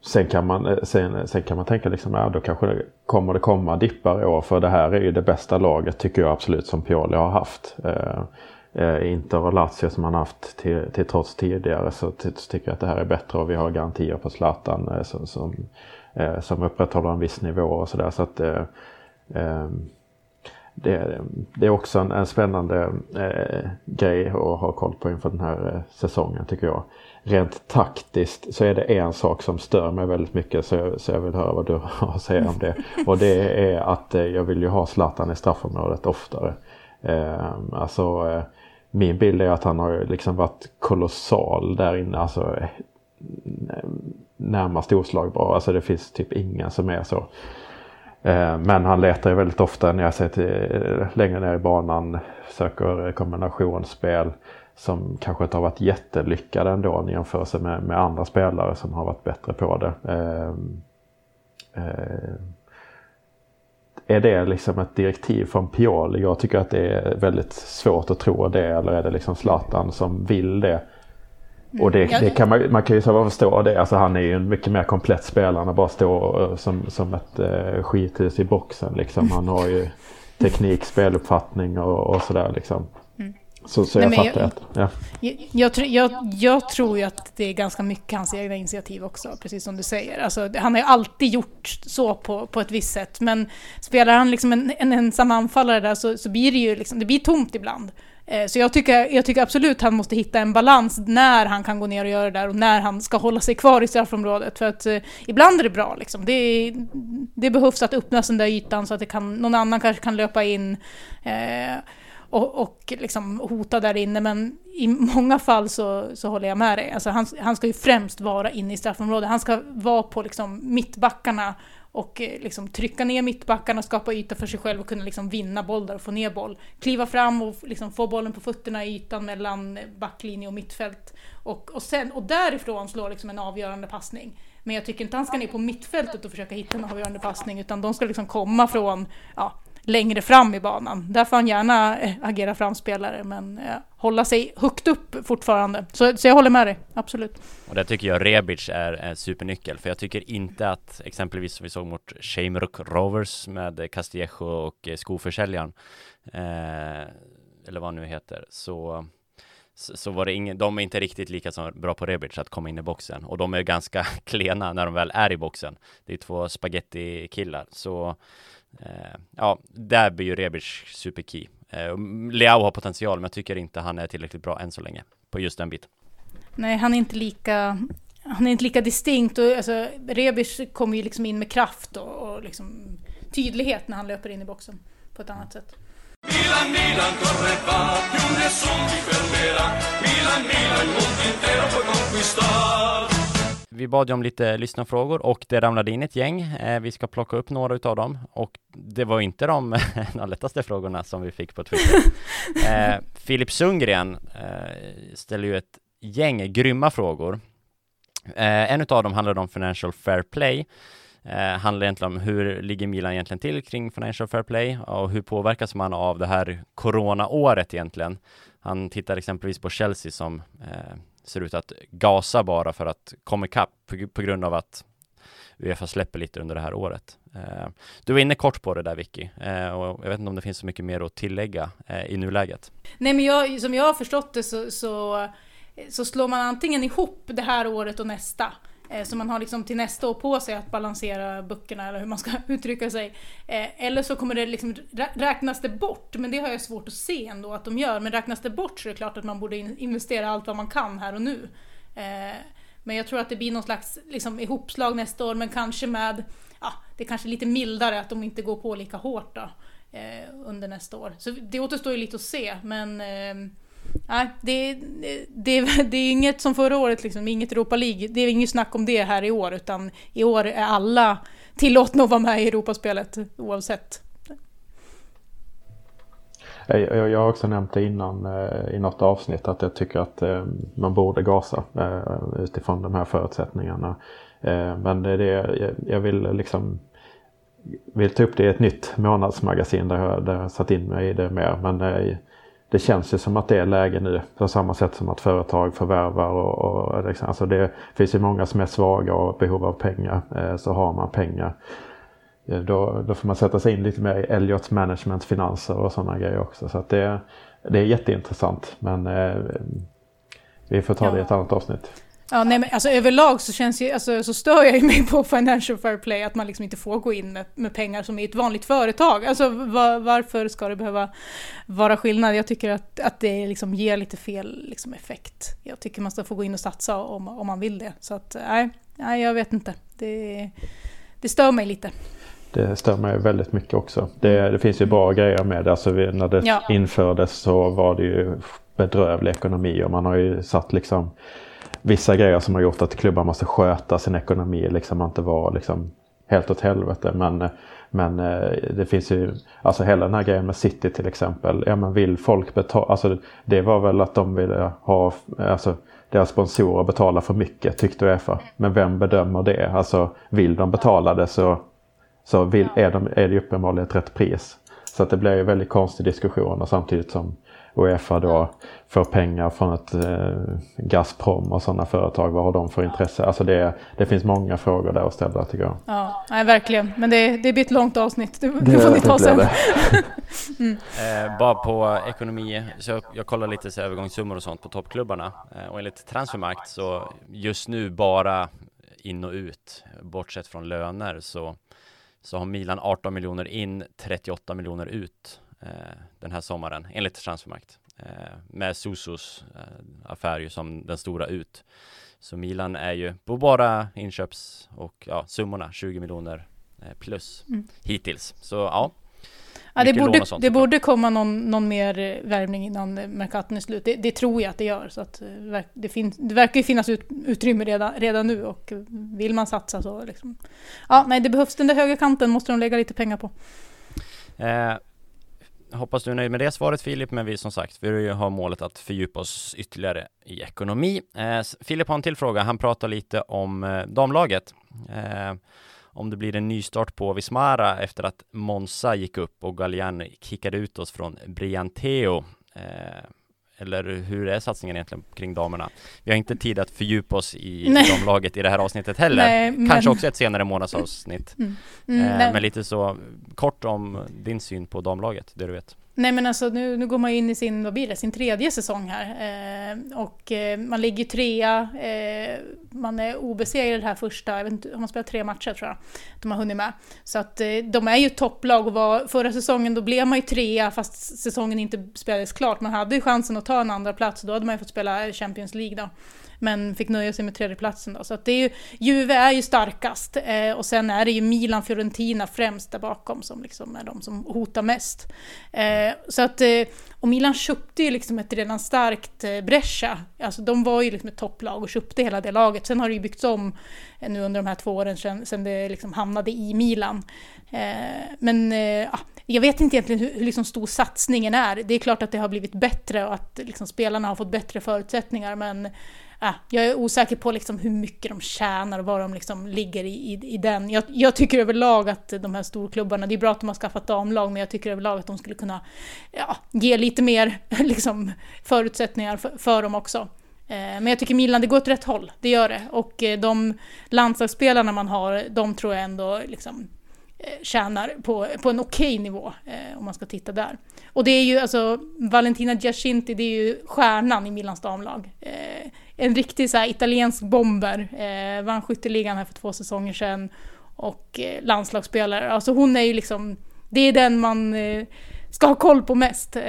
Sen kan man, eh, sen, sen kan man tänka liksom, ja då kanske det kommer det komma dippar i år. För det här är ju det bästa laget tycker jag absolut som Pioli har haft. Eh, Inter och Lazio som han haft till, till trots tidigare så tycker jag att det här är bättre och vi har garantier på Zlatan eh, som, som, eh, som upprätthåller en viss nivå och sådär. Så att eh, eh det, det, är också en, en spännande eh, grej att ha koll på inför den här säsongen tycker jag rent taktiskt så är det en sak som stör mig väldigt mycket så jag, så jag vill höra vad du har att säga om det. Och det är att eh, jag vill ju ha Zlatan i straffområdet oftare. Eh, alltså eh, min bild är att han har liksom varit kolossal där inne. Alltså eh, närmast oslagbar. Alltså det finns typ ingen som är så. Eh, men han letar ju väldigt ofta när jag ser till, eh, längre ner i banan, söker kombinationsspel som kanske inte har varit jättelyckade ändå i jämförelse med, med andra spelare som har varit bättre på det. Eh, eh, är det liksom ett direktiv från Pioli? Jag tycker att det är väldigt svårt att tro det. Eller är det liksom Zlatan som vill det? Och det, mm. det kan man, man kan ju förstå det. Alltså han är ju en mycket mer komplett spelare än att bara stå eh, som, som ett eh, skithus i boxen. Liksom. Han har ju teknik, speluppfattning och, och sådär. Liksom. Så, så jag Nej, fattar jag, att, ja. jag, jag, jag, jag, tror ju att det är ganska mycket hans egna initiativ också, precis som du säger. Alltså, han har ju alltid gjort så på, på ett visst sätt, men spelar han liksom en, en ensam anfallare där så, så blir det ju liksom, det blir tomt ibland. Eh, så jag tycker, jag tycker absolut han måste hitta en balans när han kan gå ner och göra det där och när han ska hålla sig kvar i straffområdet. För att eh, ibland är det bra liksom. Det, det behövs att öppna den där ytan så att det kan, någon annan kanske kan löpa in. Eh, och, och liksom hota där inne. Men i många fall så, så håller jag med dig. Alltså han, han ska ju främst vara inne i straffområdet. Han ska vara på liksom mittbackarna och eh, liksom trycka ner mittbackarna, skapa yta för sig själv och kunna liksom vinna boll där och få ner boll. Kliva fram och liksom få bollen på fötterna i ytan mellan eh, backlinje och mittfält. Och, och, sen, och därifrån slå liksom en avgörande passning. Men jag tycker inte han ska ner på mittfältet och försöka hitta en avgörande passning utan de ska liksom komma från ja, längre fram i banan. Där får han gärna eh, agera framspelare men eh, hålla sig högt upp fortfarande. Så, så jag håller med dig, absolut. Och det tycker jag Rebic är en supernyckel för jag tycker inte att exempelvis som vi såg mot Shamrock Rovers med Castillejo och eh, skoförsäljaren eh, eller vad han nu heter så så var det ingen, de är inte riktigt lika som bra på Rebic att komma in i boxen och de är ganska klena när de väl är i boxen. Det är två spaghetti killar så ja, där blir ju Rebic superkey. Eh, Leao har potential, men jag tycker inte han är tillräckligt bra än så länge på just den biten. Nej, han är inte lika, han är inte lika distinkt och alltså, Rebic kommer ju liksom in med kraft och, och liksom tydlighet när han löper in i boxen på ett annat sätt. Milan, Milan, corre va, più nessun ti fermerà. Milan, Milan, il mondo intero puoi conquistar. Vi bad ju om lite lyssnarfrågor och det ramlade in ett gäng. Eh, vi ska plocka upp några utav dem och det var inte de, de lättaste frågorna som vi fick på Twitter. Eh, Filip Sundgren eh, ställer ju ett gäng grymma frågor. Eh, en utav dem handlade om Financial Fair Play. Eh, handlar egentligen om hur ligger Milan egentligen till kring Financial Fair Play och hur påverkas man av det här coronaåret egentligen? Han tittar exempelvis på Chelsea som eh, ser ut att gasa bara för att komma ikapp på, på grund av att Uefa släpper lite under det här året. Eh, du var inne kort på det där Vicky, eh, och jag vet inte om det finns så mycket mer att tillägga eh, i nuläget. Nej men jag, som jag har förstått det så, så, så slår man antingen ihop det här året och nästa. Eh, så man har liksom till nästa år på sig att balansera böckerna eller hur man ska uttrycka sig. Eh, eller så kommer det liksom, räknas det bort, men det har jag svårt att se ändå att de gör. Men räknas det bort så är det klart att man borde investera allt vad man kan här och nu. Eh, men jag tror att det blir någon slags liksom, ihopslag nästa år, men kanske med, ja, det är kanske lite mildare att de inte går på lika hårt då, under nästa år. Så det återstår ju lite att se, men ehm, Nej, det, det, det är inget som förra året, liksom, inget Europa League. Det är inget snack om det här i år, utan i år är alla tillåtna att vara med i Europaspelet oavsett. Jag, jag har också nämnt det innan eh, i något avsnitt att jag tycker att eh, man borde gasa eh, utifrån de här förutsättningarna. Men det är det jag vill liksom vill ta upp det i ett nytt månadsmagasin där jag, där jag satt in mig i det mer. Men det känns ju som att det är läge nu på samma sätt som att företag förvärvar och, och liksom, alltså det finns ju många som är svaga och behov av pengar. Eh, så har man pengar. Eh, då, då får man sätta sig in lite mer i Elliots management, finanser och sådana grejer också. Så det, det är jätteintressant men eh, vi får ta det i ett annat avsnitt. Ja, nej, men alltså överlag så, känns ju, alltså, så stör jag ju mig på Financial Fair Play, att man liksom inte får gå in med, med pengar som i ett vanligt företag. Alltså var, varför ska det behöva vara skillnad? Jag tycker att, att det liksom ger lite fel liksom, effekt. Jag tycker man ska få gå in och satsa om, om man vill det. Så att, nej, nej jag vet inte. Det, det stör mig lite. Det stör mig väldigt mycket också. Det, det finns ju bra grejer med det. Alltså, när det ja. infördes så var det ju bedrövlig ekonomi och man har ju satt liksom vissa grejer som har gjort att klubbar måste sköta sin ekonomi, liksom inte vara liksom helt åt helvete. Men, men eh, det finns ju, alltså hela den här grejen med City till exempel. Ja men vill folk betala, alltså det var väl att de ville ha, alltså deras sponsorer betala för mycket tyckte Uefa. Men vem bedömer det? Alltså vill de betala det så, så vill, är, de, är det uppenbarligen ett rätt pris. Så att det blir ju väldigt konstig diskussion och samtidigt som Uefa då får pengar från ett eh, Gazprom och sådana företag. Vad har de för intresse? Alltså det, det finns många frågor där att ställa tycker jag. Ja, nej, verkligen. Men det, det blir ett långt avsnitt. Det, det får ni ta sen. mm. eh, bara på ekonomi, så jag, jag kollar lite så övergångssummor och sånt på toppklubbarna. Eh, och enligt Transfermarkt så just nu bara in och ut, bortsett från löner, så, så har Milan 18 miljoner in, 38 miljoner ut. Eh, den här sommaren enligt Transfermarkt. Eh, med Susus eh, affär ju som den stora ut. Så Milan är ju på bara inköps och ja, summorna 20 miljoner plus mm. hittills. Så ja, Ja, det borde, det borde komma någon, någon mer värvning innan Mercaton är slut. Det, det, tror jag att det gör. Så att det, finns, det verkar ju finnas ut, utrymme redan, redan nu och vill man satsa så liksom. Ja, nej, det behövs den där höga kanten måste de lägga lite pengar på. Eh, hoppas du är nöjd med det svaret Filip, men vi som sagt, vi har målet att fördjupa oss ytterligare i ekonomi. Eh, Filip har en till fråga, han pratar lite om eh, damlaget. Eh, om det blir en nystart på Vismara efter att Monza gick upp och Galliani kickade ut oss från Brianteo. Eh, eller hur är satsningen egentligen kring damerna? Vi har inte tid att fördjupa oss i damlaget i det här avsnittet heller. Nej, Kanske också ett senare månadsavsnitt. Mm. Mm, eh, men lite så kort om din syn på damlaget, det du vet. Nej men alltså nu, nu går man in i sin, vad blir det, sin tredje säsong här. Eh, och eh, man ligger trea, eh, man är obesegrad här första, jag vet inte, har man spelat tre matcher tror jag, de har hunnit med. Så att eh, de är ju topplag och var, förra säsongen då blev man ju trea fast säsongen inte spelades klart. Man hade ju chansen att ta en andra plats och då hade man ju fått spela Champions League då men fick nöja sig med tredjeplatsen då. Så att det är ju, Juve är ju starkast eh, och sen är det ju Milan, Fiorentina främst där bakom som liksom är de som hotar mest. Eh, så att, eh, och Milan köpte ju liksom ett redan starkt eh, Brescia. Alltså de var ju liksom ett topplag och köpte hela det laget. Sen har det ju byggts om eh, nu under de här två åren sedan, sedan det liksom hamnade i Milan. Eh, men eh, jag vet inte egentligen hur, hur liksom stor satsningen är. Det är klart att det har blivit bättre och att liksom spelarna har fått bättre förutsättningar men äh, jag är osäker på liksom hur mycket de tjänar och var de liksom ligger i, i, i den. Jag, jag, tycker överlag att de här storklubbarna, det är bra att de har skaffat damlag men jag tycker överlag att de skulle kunna ja, ge lite mer liksom, förutsättningar för, för dem också. Eh, men jag tycker Milan, det går åt rätt håll, det gör det. Och eh, de landslagsspelarna man har, de tror jag ändå liksom Eh, tjänar på, på en okej okay nivå, eh, om man ska titta där. Och det är ju alltså, Valentina Giacinti, det är ju stjärnan i Milans damlag. Eh, Eh, en riktig så italiensk bomber, eh, vann skytteligan här för två säsonger sedan och eh, landslagsspelare. Alltså hon är ju liksom, det är den man eh, ska ha koll på mest. Eh,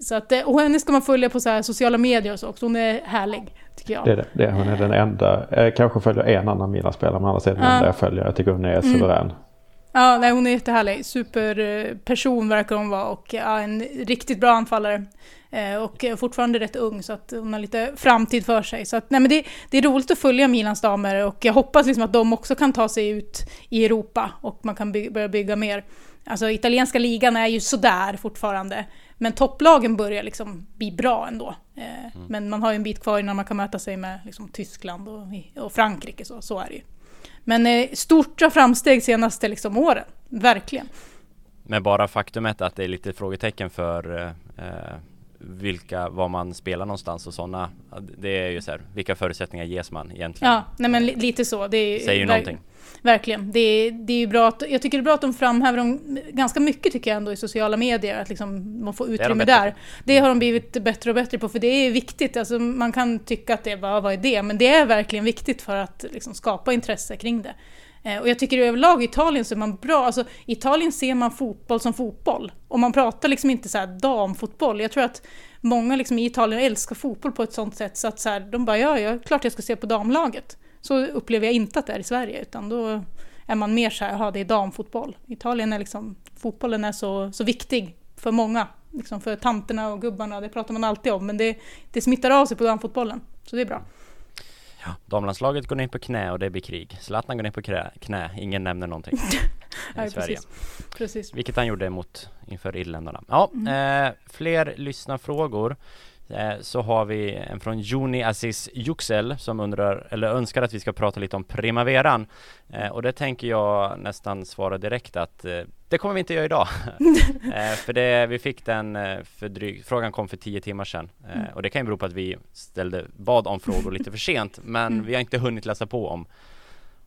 så att, eh, och henne ska man följa på så sociala medier och så också, hon är härlig. Tycker jag. Det är det, det hon är den enda, jag kanske följer en annan Milan-spelare men annars är den enda jag följer. Jag tycker hon är mm. suverän. Ja, nej, hon är jättehärlig. Superperson verkar hon vara och ja, en riktigt bra anfallare. Eh, och fortfarande rätt ung så att hon har lite framtid för sig. Så att, nej, men det, det är roligt att följa Milans damer och jag hoppas liksom att de också kan ta sig ut i Europa och man kan by börja bygga mer. Alltså italienska ligan är ju sådär fortfarande. Men topplagen börjar liksom bli bra ändå. Eh, mm. Men man har ju en bit kvar innan man kan möta sig med liksom, Tyskland och, och Frankrike, så, så är det ju. Men eh, stora framsteg senaste liksom, åren, verkligen. Men bara faktumet att det är lite frågetecken för eh, eh vilka, var man spelar någonstans och sådana. Det är ju så här, vilka förutsättningar ges man egentligen? Ja, nej men lite så. Det är, Säger ju någonting. Verkligen. Det är, det är ju bra att, jag tycker det är bra att de framhäver dem ganska mycket tycker jag ändå i sociala medier, att liksom man får utrymme det där. Det har de blivit bättre och bättre på, för det är viktigt. Alltså man kan tycka att det bara, vad är det? Men det är verkligen viktigt för att liksom skapa intresse kring det. Eh, och jag tycker överlag i Italien så är man bra, alltså i Italien ser man fotboll som fotboll. Och man pratar liksom inte så här damfotboll. Jag tror att många liksom i Italien älskar fotboll på ett sånt sätt så att så här, de bara ja, ja, klart jag ska se på damlaget. Så upplever jag inte att det är i Sverige, utan då är man mer så här, jaha det är damfotboll. Italien är liksom, fotbollen är så, så viktig för många. Liksom för tanterna och gubbarna, det pratar man alltid om, men det, det smittar av sig på damfotbollen. Så det är bra. Ja, damlandslaget går ner på knä och det blir krig. Zlatan går ner på knä, knä. ingen nämner någonting. i Sverige. Precis. precis. Vilket han gjorde mot inför irländarna. Ja, mm. eh, fler lyssnarfrågor. Eh, så har vi en från Juni Aziz Yüksel som undrar, eller önskar att vi ska prata lite om primaveran. Eh, och det tänker jag nästan svara direkt att eh, det kommer vi inte göra idag. för det, vi fick den för dryg, frågan kom för tio timmar sedan. Mm. och det kan ju bero på att vi ställde, bad om frågor lite för sent, men mm. vi har inte hunnit läsa på om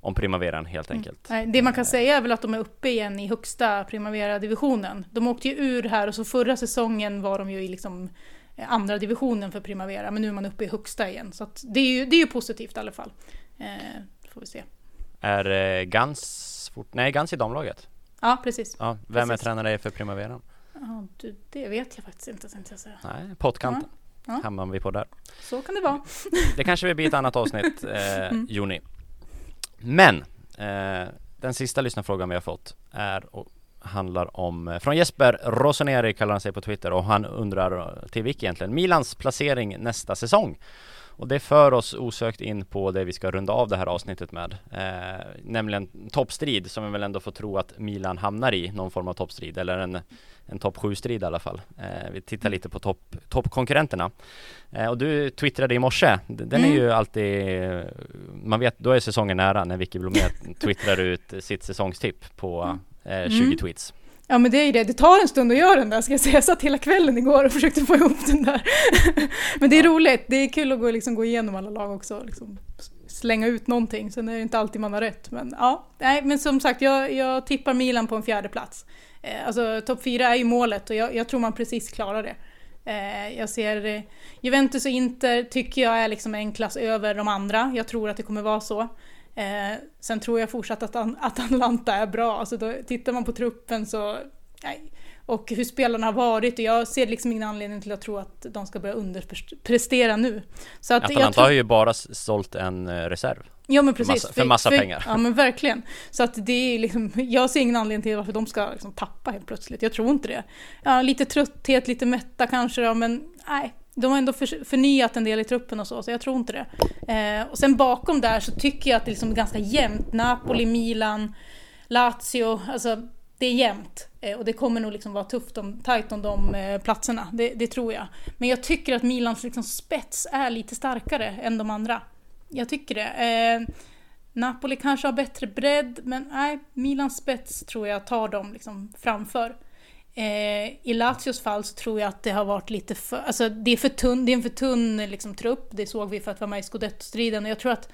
om primaveran helt mm. enkelt. Mm. Det man kan säga är väl att de är uppe igen i högsta primavera-divisionen. De åkte ju ur här och så förra säsongen var de ju i liksom andra divisionen för Primavera, men nu är man uppe i högsta igen. Så det är, ju, det är ju positivt i alla fall. Eh, får vi se. Är eh, Gans, fort, nej Gans i damlaget? Ja, precis. Ja, vem precis. är tränare för Primavera? Ja, du, det vet jag faktiskt inte, tänkte jag säga. Nej, pottkanten. Ja. Hamnar vi på där. Så kan det vara. det kanske vill bli ett annat avsnitt, eh, mm. Joni. Men, eh, den sista lyssnarfrågan vi har fått är handlar om, eh, från Jesper Rossoneri kallar han sig på Twitter och han undrar till vilka egentligen, Milans placering nästa säsong. Och det för oss osökt in på det vi ska runda av det här avsnittet med. Eh, nämligen toppstrid som vi väl ändå får tro att Milan hamnar i, någon form av toppstrid eller en, en topp 7-strid i alla fall. Eh, vi tittar lite på topp, toppkonkurrenterna. Eh, och du twittrade i morse, den mm. är ju alltid, man vet, då är säsongen nära när Vicky Blomé twittrar ut sitt säsongstipp på eh, 20 mm. tweets. Ja men det är ju det, det tar en stund att göra den där ska jag säga. Jag satt hela kvällen igår och försökte få ihop den där. men det är roligt, det är kul att gå, liksom, gå igenom alla lag också. Liksom, slänga ut någonting, sen är det inte alltid man har rätt. Men ja, nej men som sagt jag, jag tippar Milan på en fjärde plats. Eh, alltså topp fyra är ju målet och jag, jag, tror man precis klarar det. Eh, jag ser eh, Juventus och Inter tycker jag är liksom en klass över de andra. Jag tror att det kommer vara så. Eh, sen tror jag fortsatt att, att Atalanta är bra. Alltså då, tittar man på truppen så och hur spelarna har varit och jag ser liksom ingen anledning till att tro att de ska börja underprestera nu. Så att Atalanta tror... har ju bara sålt en eh, reserv. Ja men precis. För massa, för massa för, pengar. Ja men verkligen. Så att det är liksom, jag ser ingen anledning till varför de ska liksom tappa helt plötsligt. Jag tror inte det. Ja, lite trötthet, lite mätta kanske då, men nej. De har ändå för, förnyat en del i truppen och så, så jag tror inte det. Eh, och sen bakom där så tycker jag att det liksom är ganska jämnt. Napoli, Milan, Lazio, alltså det är jämnt. Eh, och det kommer nog liksom vara tufft om, tajt om de eh, platserna, det, det, tror jag. Men jag tycker att Milans liksom spets är lite starkare än de andra. Jag tycker det. Eh, Napoli kanske har bättre bredd, men nej, Milans spets tror jag tar dem liksom framför. Eh, I Lazios fall så tror jag att det har varit lite för, alltså det är för tunn, det är en för tunn liksom, trupp, det såg vi för att vara med i scudetto-striden och jag tror att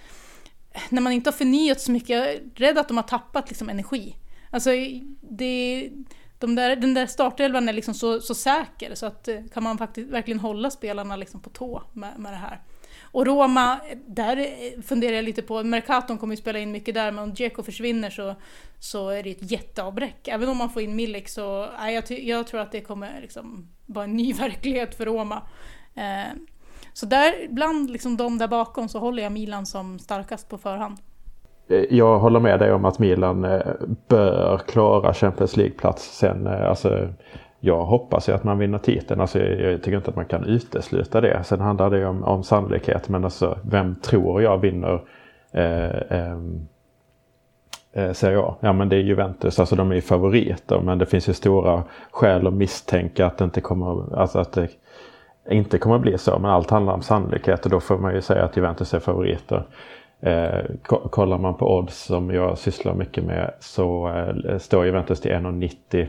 eh, när man inte har förnyat så mycket, jag är rädd att de har tappat liksom, energi. Alltså det, de där, den där startelvan är liksom så, så säker så att eh, kan man faktiskt verkligen hålla spelarna liksom på tå med, med det här. Och Roma, där eh, funderar jag lite på, Mercaton kommer ju spela in mycket där, men om Dzeko försvinner så, så är det ett jätteavbräck. Även om man får in Milik så, nej, jag, jag tror att det kommer liksom vara en ny verklighet för Roma. Eh, så där, bland liksom de där bakom så håller jag Milan som starkast på förhand. Eh, jag håller med dig om att Milan eh, bör klara Champions League-plats sen. Alltså, jag hoppas ju att man vinner titeln. Alltså, jag tycker inte att man kan utesluta det. Sen handlar det om, om sannolikhet. Men alltså, vem tror jag vinner eh, eh, Serie A? Ja men det är Juventus. Alltså de är ju favoriter. Men det finns ju stora skäl att misstänka att det inte kommer, alltså att det inte kommer bli så. Men allt handlar om sannolikhet och då får man ju säga att Juventus är favoriter. Eh, kollar man på odds som jag sysslar mycket med så eh, står Juventus till 1,90.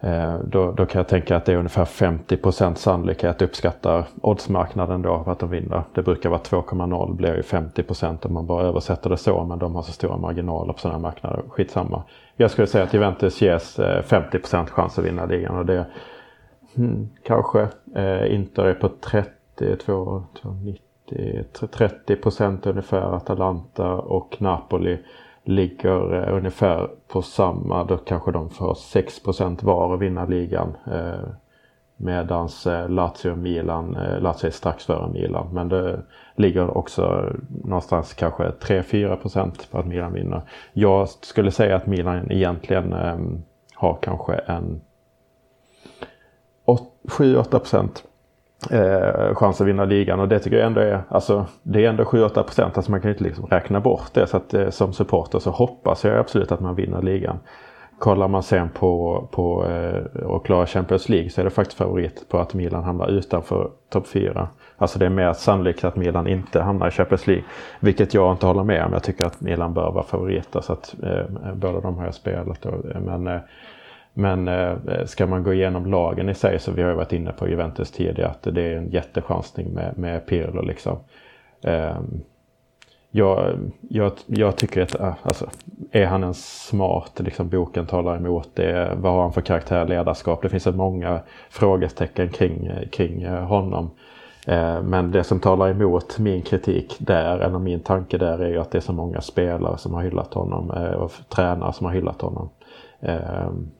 Eh, då, då, kan jag tänka att det är ungefär 50% sannolikhet uppskattar oddsmarknaden då att de vinner. Det brukar vara 2,0 blir ju 50% om man bara översätter det så men de har så stora marginaler på sådana marknader. Skitsamma. Jag skulle säga att Juventus ges eh, 50 chans att vinna ligan och det hmm, kanske. Eh, Inter är på 30, 2,90 30 ungefär Atalanta och Napoli ligger eh, ungefär på samma. Då kanske de får 6 var att vinna ligan. Eh, medans eh, Lazio och Milan, eh, Lazio är strax före Milan. Men det ligger också någonstans kanske 3-4 på att Milan vinner. Jag skulle säga att Milan egentligen ehm, har kanske en 7-8 eh, chans att vinna ligan och det tycker jag ändå är, alltså det är ändå 7-8 procent, alltså man kan ju inte liksom räkna bort det. Så att eh, som supporter så hoppas jag absolut att man vinner ligan. Kollar man sen på, på eh, och klara Champions League så är det faktiskt favorit på att Milan hamnar utanför topp 4. Alltså det är mer sannolikt att Milan inte hamnar i Champions League. Vilket jag inte håller med om. Jag tycker att Milan bör vara favoriter så att eh, båda de har jag spelat. Och, men eh, men eh, ska man gå igenom lagen i sig så vi har ju varit inne på Juventus tidigare att det är en jättechansning med, med Pirlo liksom. Eh, jag, jag, jag, tycker att eh, alltså, är han en smart, liksom boken talar emot det, vad har han för karaktär, ledarskap? Det finns så många frågetecken kring, kring eh, honom. Eh, men det som talar emot min kritik där, eller min tanke där, är ju att det är så många spelare som har hyllat honom eh, och tränare som har hyllat honom ehm,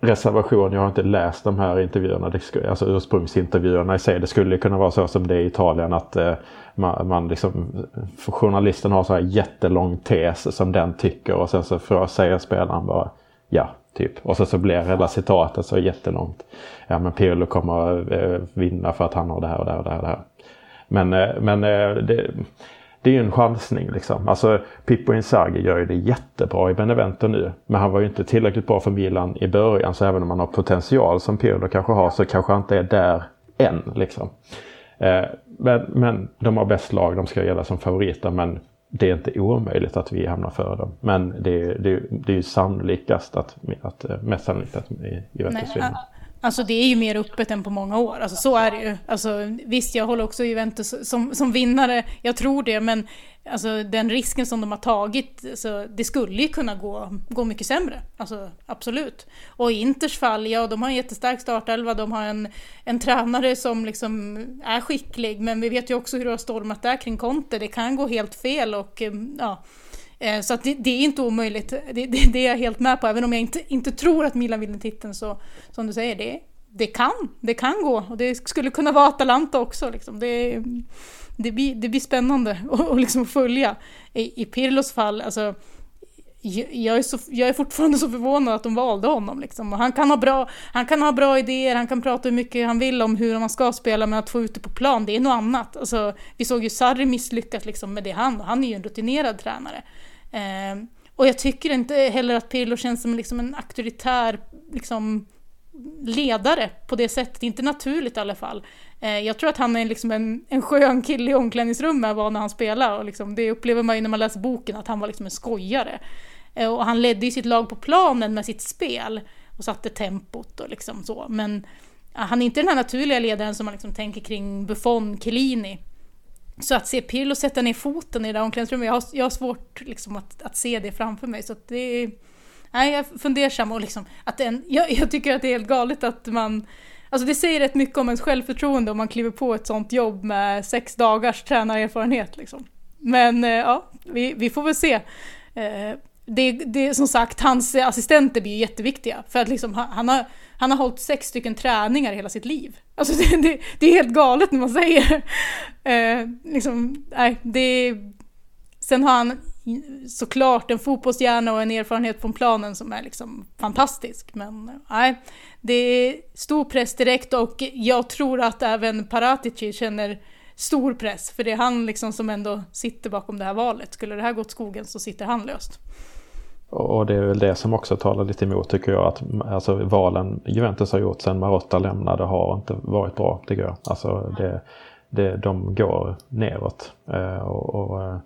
reservation. Jag har inte läst de här intervjuerna, alltså ursprungsintervjuerna i sig. Det skulle kunna vara så som det är i Italien att eh, man, man liksom, journalisten har så här jättelång tes som den tycker och sen så säger spelaren bara ja, typ. Och så, så blir hela citatet så jättelångt. Ja men Pirlo kommer eh, vinna för att han har det här och det här och det här. Men, eh, men eh, det, det är ju en chansning liksom. Alltså Pippo Inzaghi gör ju det jättebra i Benevento nu. Men han var ju inte tillräckligt bra för Milan i början. Så även om han har potential som Pirlo kanske har så kanske han inte är där än liksom. Eh, men, men de har bäst lag, de ska gälla som favoriter. Men det är inte omöjligt att vi hamnar före dem. Men det, det, det är ju sannolikast att, att eh, mest sannolikt att Juventus vinner. Alltså det är ju mer öppet än på många år, alltså så är det ju. Alltså, visst, jag håller också Juventus som, som vinnare, jag tror det, men alltså, den risken som de har tagit, alltså, det skulle ju kunna gå, gå mycket sämre. Alltså, absolut. Och i Inters fall, ja, de har en jättestark startelva, de har en, en tränare som liksom är skicklig, men vi vet ju också hur det har stormat där kring Conte, det kan gå helt fel och ja, Eh, så att det, det, är inte omöjligt, det, det, det, är jag helt med på. Även om jag inte, inte tror att Milan vinner titeln så, som du säger, det, det kan, det kan gå. Och det skulle kunna vara Atalanta också. Liksom. Det, det, blir, det blir spännande att liksom följa. I, i Pirlos fall, alltså jag är, så, jag är fortfarande så förvånad att de valde honom. Liksom. Och han, kan ha bra, han kan ha bra idéer, han kan prata hur mycket han vill om hur man ska spela, men att få ut det på plan, det är något annat. Alltså, vi såg ju Sarri misslyckas liksom med det han, han är ju en rutinerad tränare. Eh, och jag tycker inte heller att Pirlo känns som liksom en auktoritär liksom, ledare på det sättet, inte naturligt i alla fall. Eh, jag tror att han är liksom en, en skön kille i omklädningsrummet var när han spelar och liksom, det upplever man ju när man läser boken att han var liksom en skojare. Eh, och han ledde ju sitt lag på planen med sitt spel och satte tempot och liksom så. Men han är inte den här naturliga ledaren som man liksom tänker kring Buffon, Chiellini. Så att se Pirlo sätta ner foten i det där omklädningsrummet, jag har, jag har svårt liksom att, att se det framför mig. Så att det är, nej, jag är fundersam och liksom att en, jag, jag tycker att det är helt galet att man Alltså det säger rätt mycket om ens självförtroende om man kliver på ett sånt jobb med sex dagars tränarerfarenhet. Liksom. Men eh, ja, vi, vi får väl se. Eh, det, det, som sagt, hans assistenter blir jätteviktiga. För att liksom, han, har, han har hållit sex stycken träningar hela sitt liv. Alltså det, det, det är helt galet när man säger eh, liksom, nej, det. Sen har han såklart en fotbollshjärna och en erfarenhet från planen som är liksom fantastisk. Men nej, det är stor press direkt och jag tror att även Paratici känner stor press. För det är han liksom som ändå sitter bakom det här valet. Skulle det här gå åt skogen så sitter han löst. Och det är väl det som också talar lite emot tycker jag. Att alltså, valen Juventus har gjort sedan Marotta lämnade har inte varit bra tycker jag. Alltså det, det, de går neråt. Eh, och, och eh,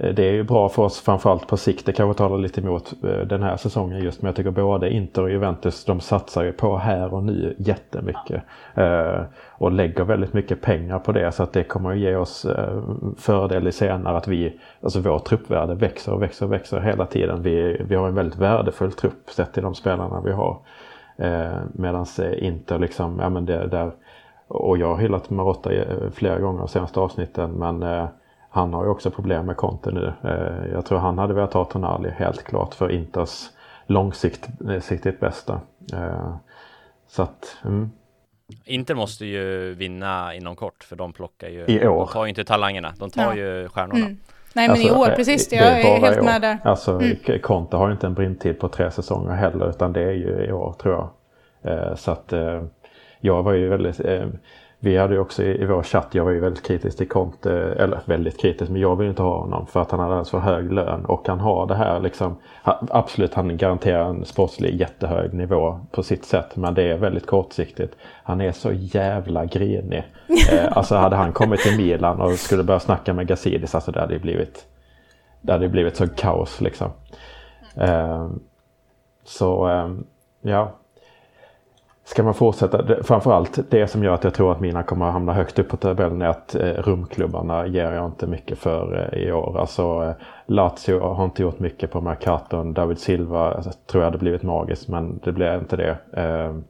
Eh, det är ju bra för oss framförallt på sikt. Det kanske talar lite emot eh, den här säsongen just. Men jag tycker både Inter och Juventus de satsar ju på här och nu jättemycket. Eh, och lägger väldigt mycket pengar på det. Så att det kommer att ge oss fördel i senare. Att vi, alltså vår truppvärde växer och växer och växer hela tiden. Vi, vi har en väldigt värdefull trupp sett till de spelarna vi har. Medan Inter liksom, ja men det där. Och jag har hyllat Marotta flera gånger de senaste avsnitten. Men eh, han har ju också problem med Conte nu. Eh, jag tror han hade velat ha Tonali helt klart för Inters långsiktigt bästa. Eh, så att, mm. Inter måste ju vinna inom kort för de plockar ju, I år. de tar ju inte talangerna, de tar ja. ju stjärnorna. Mm. Nej men alltså, i år, precis, jag är, är helt med där. Alltså mm. Conte har ju inte en brintid på tre säsonger heller utan det är ju i år tror jag. Eh, så att jag var ju väldigt vi hade ju också i, i vår chatt, jag var ju väldigt kritisk till Conte, eller väldigt kritisk, men jag vill inte ha honom för att han hade alldeles för hög lön och han har det här liksom, absolut han garanterar en sportslig jättehög nivå på sitt sätt men det är väldigt kortsiktigt. Han är så jävla grinig. eh, alltså hade han kommit till Milan och skulle börja snacka med Gazidis, alltså det hade ju blivit, det hade blivit så kaos liksom. Eh, så eh, ja, Ska man fortsätta, framförallt det som gör att jag tror att mina kommer att hamna högt upp på tabellen är att eh, rumklubbarna ger jag inte mycket för eh, i år. Alltså eh, Lazio har inte gjort mycket på Mercaton. David Silva alltså, tror jag hade blivit magiskt men det blev inte det. Ehm,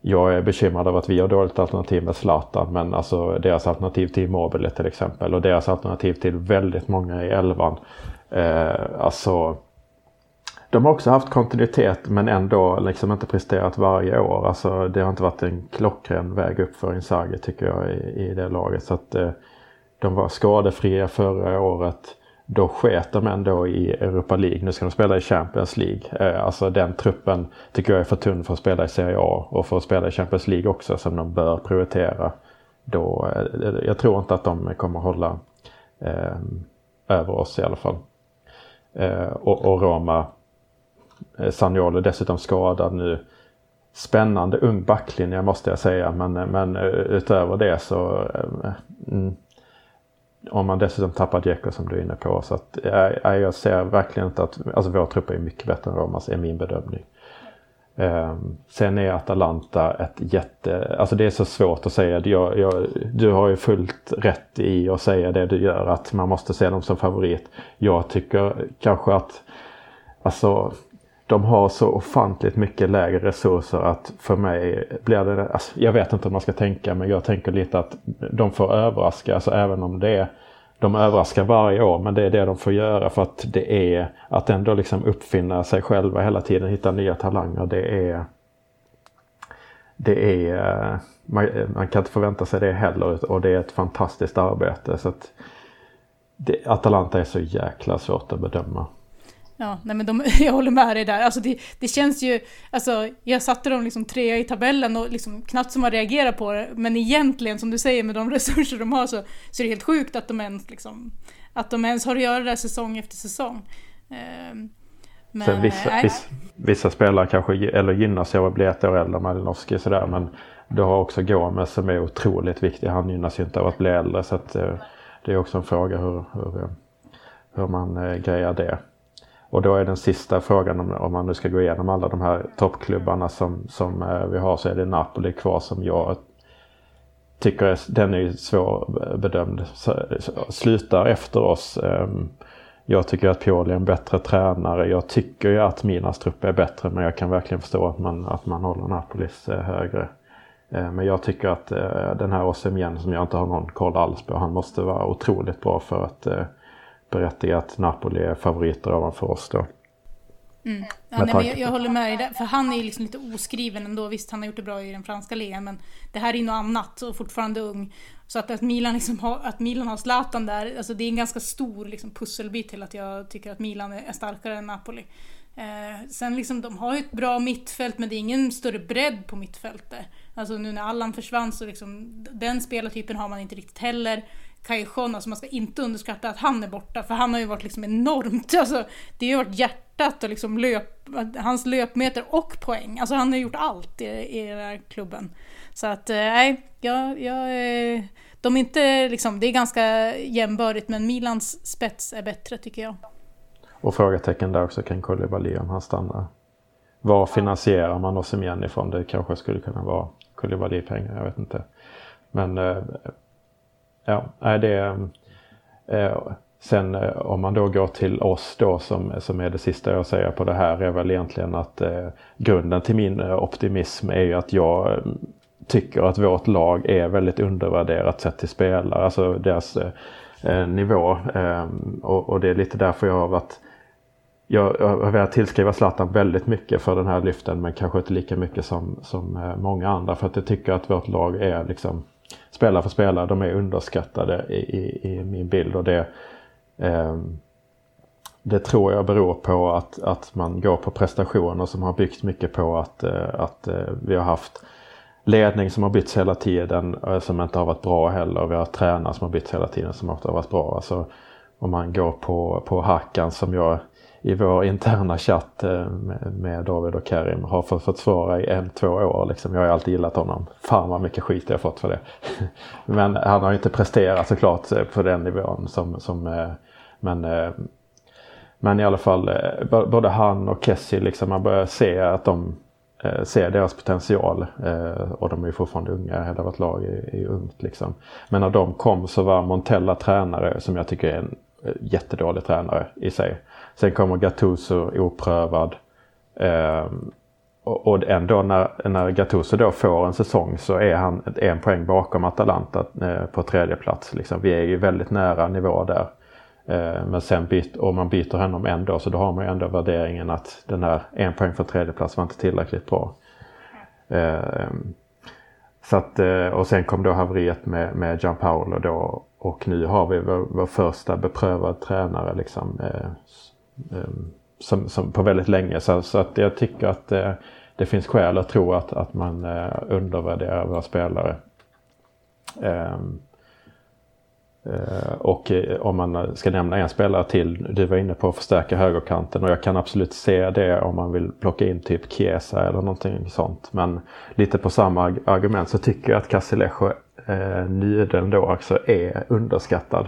jag är bekymrad över att vi har dåligt alternativ med Zlatan men alltså deras alternativ till Immobile till exempel och deras alternativ till väldigt många i elvan. Alltså de har också haft kontinuitet men ändå liksom inte presterat varje år. Alltså det har inte varit en klockren väg upp för Inzaghi tycker jag i, i det laget. Så att eh, de var skadefria förra året. Då sket de ändå i Europa League. Nu ska de spela i Champions League. Eh, alltså den truppen tycker jag är för tunn för att spela i Serie A och för att spela i Champions League också som de bör prioritera. Då, eh, jag tror inte att de kommer hålla eh, över oss i alla fall. Eh, och, och Roma Eh, Saniolo dessutom skadad nu. Spännande ung backlinje måste jag säga men, eh, men eh, utöver det så mm, om man dessutom tappar Djeko som du är inne på. Så att, jag, jag ser verkligen inte att, alltså vår trupp är mycket bättre än Romas alltså, är min bedömning. Um, sen är Atalanta ett jätte, alltså det är så svårt att säga. Jag, jag, du har ju fullt rätt i att säga det du gör att man måste se dem som favorit. Jag tycker kanske att, alltså de har så ofantligt mycket lägre resurser att för mig blir det, alltså jag vet inte hur man ska tänka men jag tänker lite att de får överraska, alltså även om det är de överraskar varje år men det är det de får göra för att det är att ändå liksom uppfinna sig själva hela tiden, hitta nya talanger. Det är det är eh, man, eh, man kan inte förvänta sig det heller och det är ett fantastiskt arbete. så att det, Atalanta är så jäkla svårt att bedöma. Ja, nej men de, jag håller med dig där. Alltså det, det känns ju, alltså jag satte dem liksom trea i tabellen och liksom knappt som man reagerar på det. Men egentligen, som du säger, med de resurser de har så, så är det helt sjukt att de ens liksom, att de ens har att göra det säsong efter säsong. Ehm, men, Sen vissa, äh, vissa, vissa, spelare kanske eller gynnas av att bli ett år äldre, Malinowski sådär, men du har också Gomes som är otroligt viktig. Han gynnas ju inte av att bli äldre så att, eh, det är också en fråga hur, hur, hur man eh, grejar det. Och då är den sista frågan om, om man nu ska gå igenom alla de här toppklubbarna som, som eh, vi har så är det Napoli kvar som jag tycker är, den är svårbedömd. Slutar efter oss. Ehm, jag tycker att Pioli är en bättre tränare. Jag tycker ju att Minas trupp är bättre men jag kan verkligen förstå att man, att man håller Napolis eh, högre. Eh, men jag tycker att den här Osemien som jag inte har någon koll alls på, han måste vara otroligt bra för att berättiga att Napoli är favoriter ovanför oss då. Mm. Ja, nej, men jag, jag, håller med dig där, för han är liksom lite oskriven ändå. Visst, han har gjort det bra i den franska ligan, men det här är något annat och fortfarande ung. Så att, att, Milan, liksom har, att Milan har Zlatan där, alltså det är en ganska stor liksom, pusselbit till att jag tycker att Milan är starkare än Napoli. Eh, sen liksom, de har ju ett bra mittfält, men det är ingen större bredd på mittfältet. Alltså nu när Allan försvann så liksom, den spelartypen har man inte riktigt heller. Cajon, alltså man ska inte underskatta att han är borta, för han har ju varit liksom enormt, alltså det har ju varit hjärtat och liksom löp, hans löpmeter och poäng. Alltså han har gjort allt i, i den här klubben. Så att eh, nej, jag, jag, de är inte liksom, det är ganska jämbördigt men Milans spets är bättre tycker jag. Och frågetecken där också kring Koulibaly om han stannar. Var finansierar man Osimhen ifrån? Det kanske skulle kunna vara Koulibaly-pengar, jag vet inte. Men eh, Ja, det eh, Sen eh, om man då går till oss då som, som är det sista jag säger på det här är väl egentligen att eh, grunden till min eh, optimism är ju att jag eh, tycker att vårt lag är väldigt undervärderat sett till spelare, alltså deras eh, nivå. Och, och, det är lite därför jag har varit jag, jag har velat tillskriva Zlatan väldigt mycket för den här lyften men kanske inte lika mycket som, som många andra för att jag tycker att vårt lag är liksom spelare för spelare, de är underskattade i, i, i min bild. Och det, eh, det tror jag beror på att, att man går på prestationer som har byggt mycket på att, eh, att eh, vi har haft ledning som har bytts hela tiden eh, som inte har varit bra heller. Vi har tränare som har bytts hela tiden som inte har varit bra. Alltså, om man går på, på Hackan som jag i vår interna chatt eh, med David och Karim har fått, fått svara i en, två år. Liksom. Jag har alltid gillat honom. Fan vad mycket skit jag fått för det. Men han har inte presterat såklart eh, på den nivån som, som eh, men, men i alla fall både han och Kessie liksom man börjar se att de ser deras potential och de är ju fortfarande unga, hela vårt lag är, är ungt liksom. Men när de kom så var Montella tränare som jag tycker är en jättedålig tränare i sig. Sen kommer Gattuso oprövad. Eh, och, och ändå när, när Gattuso då får en säsong så är han en poäng bakom Atalanta eh, på tredje plats. Liksom. Vi är ju väldigt nära nivå där. Eh, men sen byt, om man byter honom ändå så då har man ju ändå värderingen att den här en poäng för tredje plats var inte tillräckligt bra. Eh, så att, eh, och sen kom då haveriet med, med Gianpaolo då och nu har vi vår, vår första beprövad tränare liksom. Eh, Ehm, som, som på väldigt länge. Så, så att jag tycker att eh, det finns skäl att tro att, att man eh, undervärderar våra spelare. Ehm, eh, och om man ska nämna en spelare till, du var inne på att förstärka högerkanten och jag kan absolut se det om man vill plocka in typ Chiesa eller någonting sånt. Men lite på samma argument så tycker jag att Casilejo eh, nyden då också är underskattad.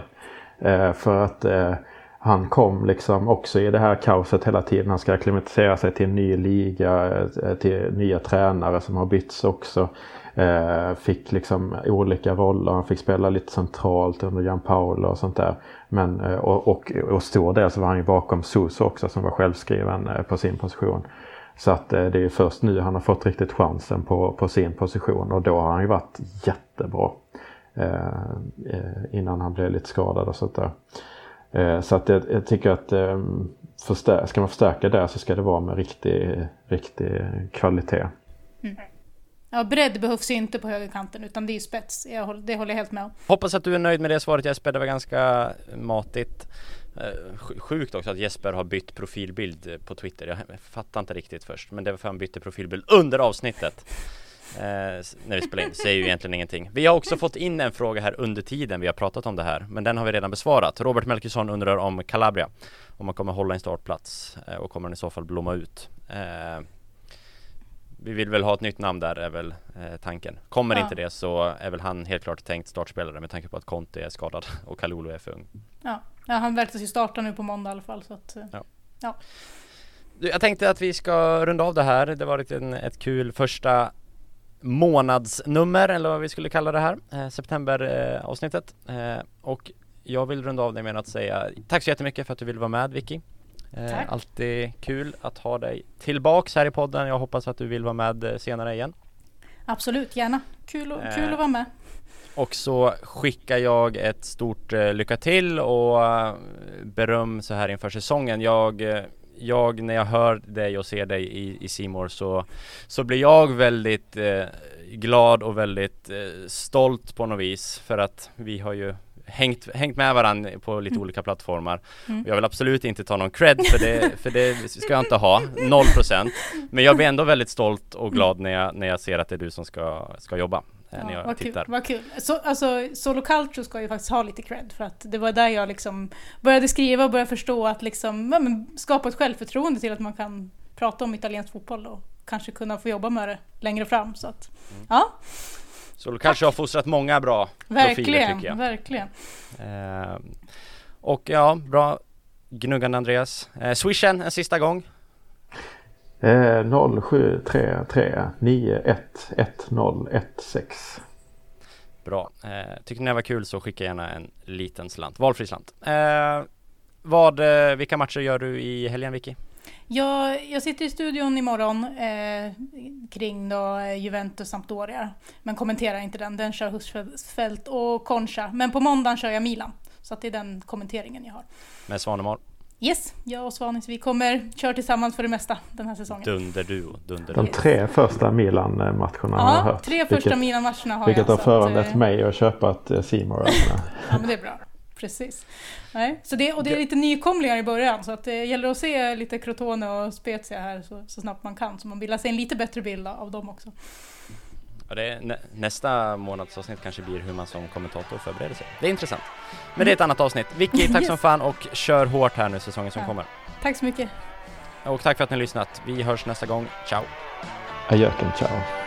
Eh, för att eh, han kom liksom också i det här kaoset hela tiden. Han ska akklimatisera sig till en ny liga, eh, till nya tränare som har bytts också. Eh, fick liksom olika roller. Han fick spela lite centralt under Jan Paolo och sånt där. Men, eh, och, och, och stor del så var han ju bakom Suso också som var självskriven på sin position. Så att det är först nu han har fått riktigt chansen på, på sin position och då har han ju varit jättebra. innan han blev lite skadad och sånt där. Så att jag, jag tycker att förstär, ska man förstärka där så ska det vara med riktig, riktig kvalitet. Mm. Ja, bredd behövs ju inte på högerkanten utan det är spets. Jag, det håller jag helt med om. Hoppas att du är nöjd med det svaret Jesper. Det var ganska matigt. Eh, sjukt också att Jesper har bytt profilbild på Twitter. Jag fattar inte riktigt först, men det var för att han bytte profilbild under avsnittet. Eh, när vi spelar in, säger ju egentligen ingenting. Vi har också fått in en fråga här under tiden vi har pratat om det här, men den har vi redan besvarat. Robert Melkisson undrar om Calabria, om man kommer hålla en startplats eh, och kommer den i så fall blomma ut. Eh, vi vill väl ha ett nytt namn där är väl eh, tanken. Kommer ja. inte det så är väl han helt klart tänkt startspelare med tanke på att Conte är skadad och Kalulu är för ung. Ja, ja han väntas ju starta nu på måndag i alla fall så att, ja. ja. Jag tänkte att vi ska runda av det här. Det var ett, ett kul första månadsnummer eller vad vi skulle kalla det här, eh, septemberavsnittet. Eh, och jag vill runda av det med att säga tack så jättemycket för att du ville vara med Vicky. Eh, alltid kul att ha dig tillbaks här i podden. Jag hoppas att du vill vara med eh, senare igen. Absolut, gärna. Kul, och, kul att vara med. Och så skickar jag ett stort eh, lycka till och eh, beröm så här inför säsongen. Jag, eh, jag när jag hör dig och ser dig i, i Simor så, så blir jag väldigt eh, glad och väldigt stolt på något vis för att vi har ju hängt, hängt med varandra på lite mm. olika plattformar. Mm. Jag vill absolut inte ta någon cred för det, för det ska jag inte ha, noll procent. Men jag blir ändå väldigt stolt och glad när jag, när jag ser att det är du som ska, ska jobba. Eh, ja, när jag vad tittar. Kul, vad kul. Så, alltså, Solo Culture ska ju faktiskt ha lite cred för att det var där jag liksom började skriva och började förstå att liksom, ja, men, skapa ett självförtroende till att man kan prata om italiensk fotboll och kanske kunna få jobba med det längre fram. Så att, mm. ja. Så du kanske har fostrat många bra verkligen, profiler tycker jag. Verkligen, eh, Och ja, bra gnuggande Andreas. Eh, swishen en sista gång. Eh, 0733 911016. Bra. Eh, tyckte ni det var kul så skicka gärna en liten slant, valfri slant. Eh, vad, eh, vilka matcher gör du i helgen Vicky? Jag, jag sitter i studion imorgon eh, kring då eh, Juventus Sampdoria. Men kommenterar inte den, den kör Husfeldt och Concha. Men på måndagen kör jag Milan. Så att det är den kommenteringen jag har. Med Svanemar? Yes, jag och Svanis, vi kommer köra tillsammans för det mesta den här säsongen. Dunderduo, dunder De tre första Milan-matcherna har jag hört. tre första Milan-matcherna har vilket jag. Vilket har föranlett mig att köpa ett eh, Simor. ja men det är bra. Precis. Nej, så det, och det är lite nykomlingar i början så att det gäller att se lite Crotone och Spezia här så, så snabbt man kan så man bildar sig en lite bättre bild av dem också. Ja, det är, nä, nästa månadsavsnitt kanske blir hur man som kommentator förbereder sig. Det är intressant. Men det är ett annat avsnitt. Vicky, tack yes. som fan och kör hårt här nu säsongen som ja. kommer. Tack så mycket. Och tack för att ni har lyssnat. Vi hörs nästa gång. Ciao! Ajöken, ciao!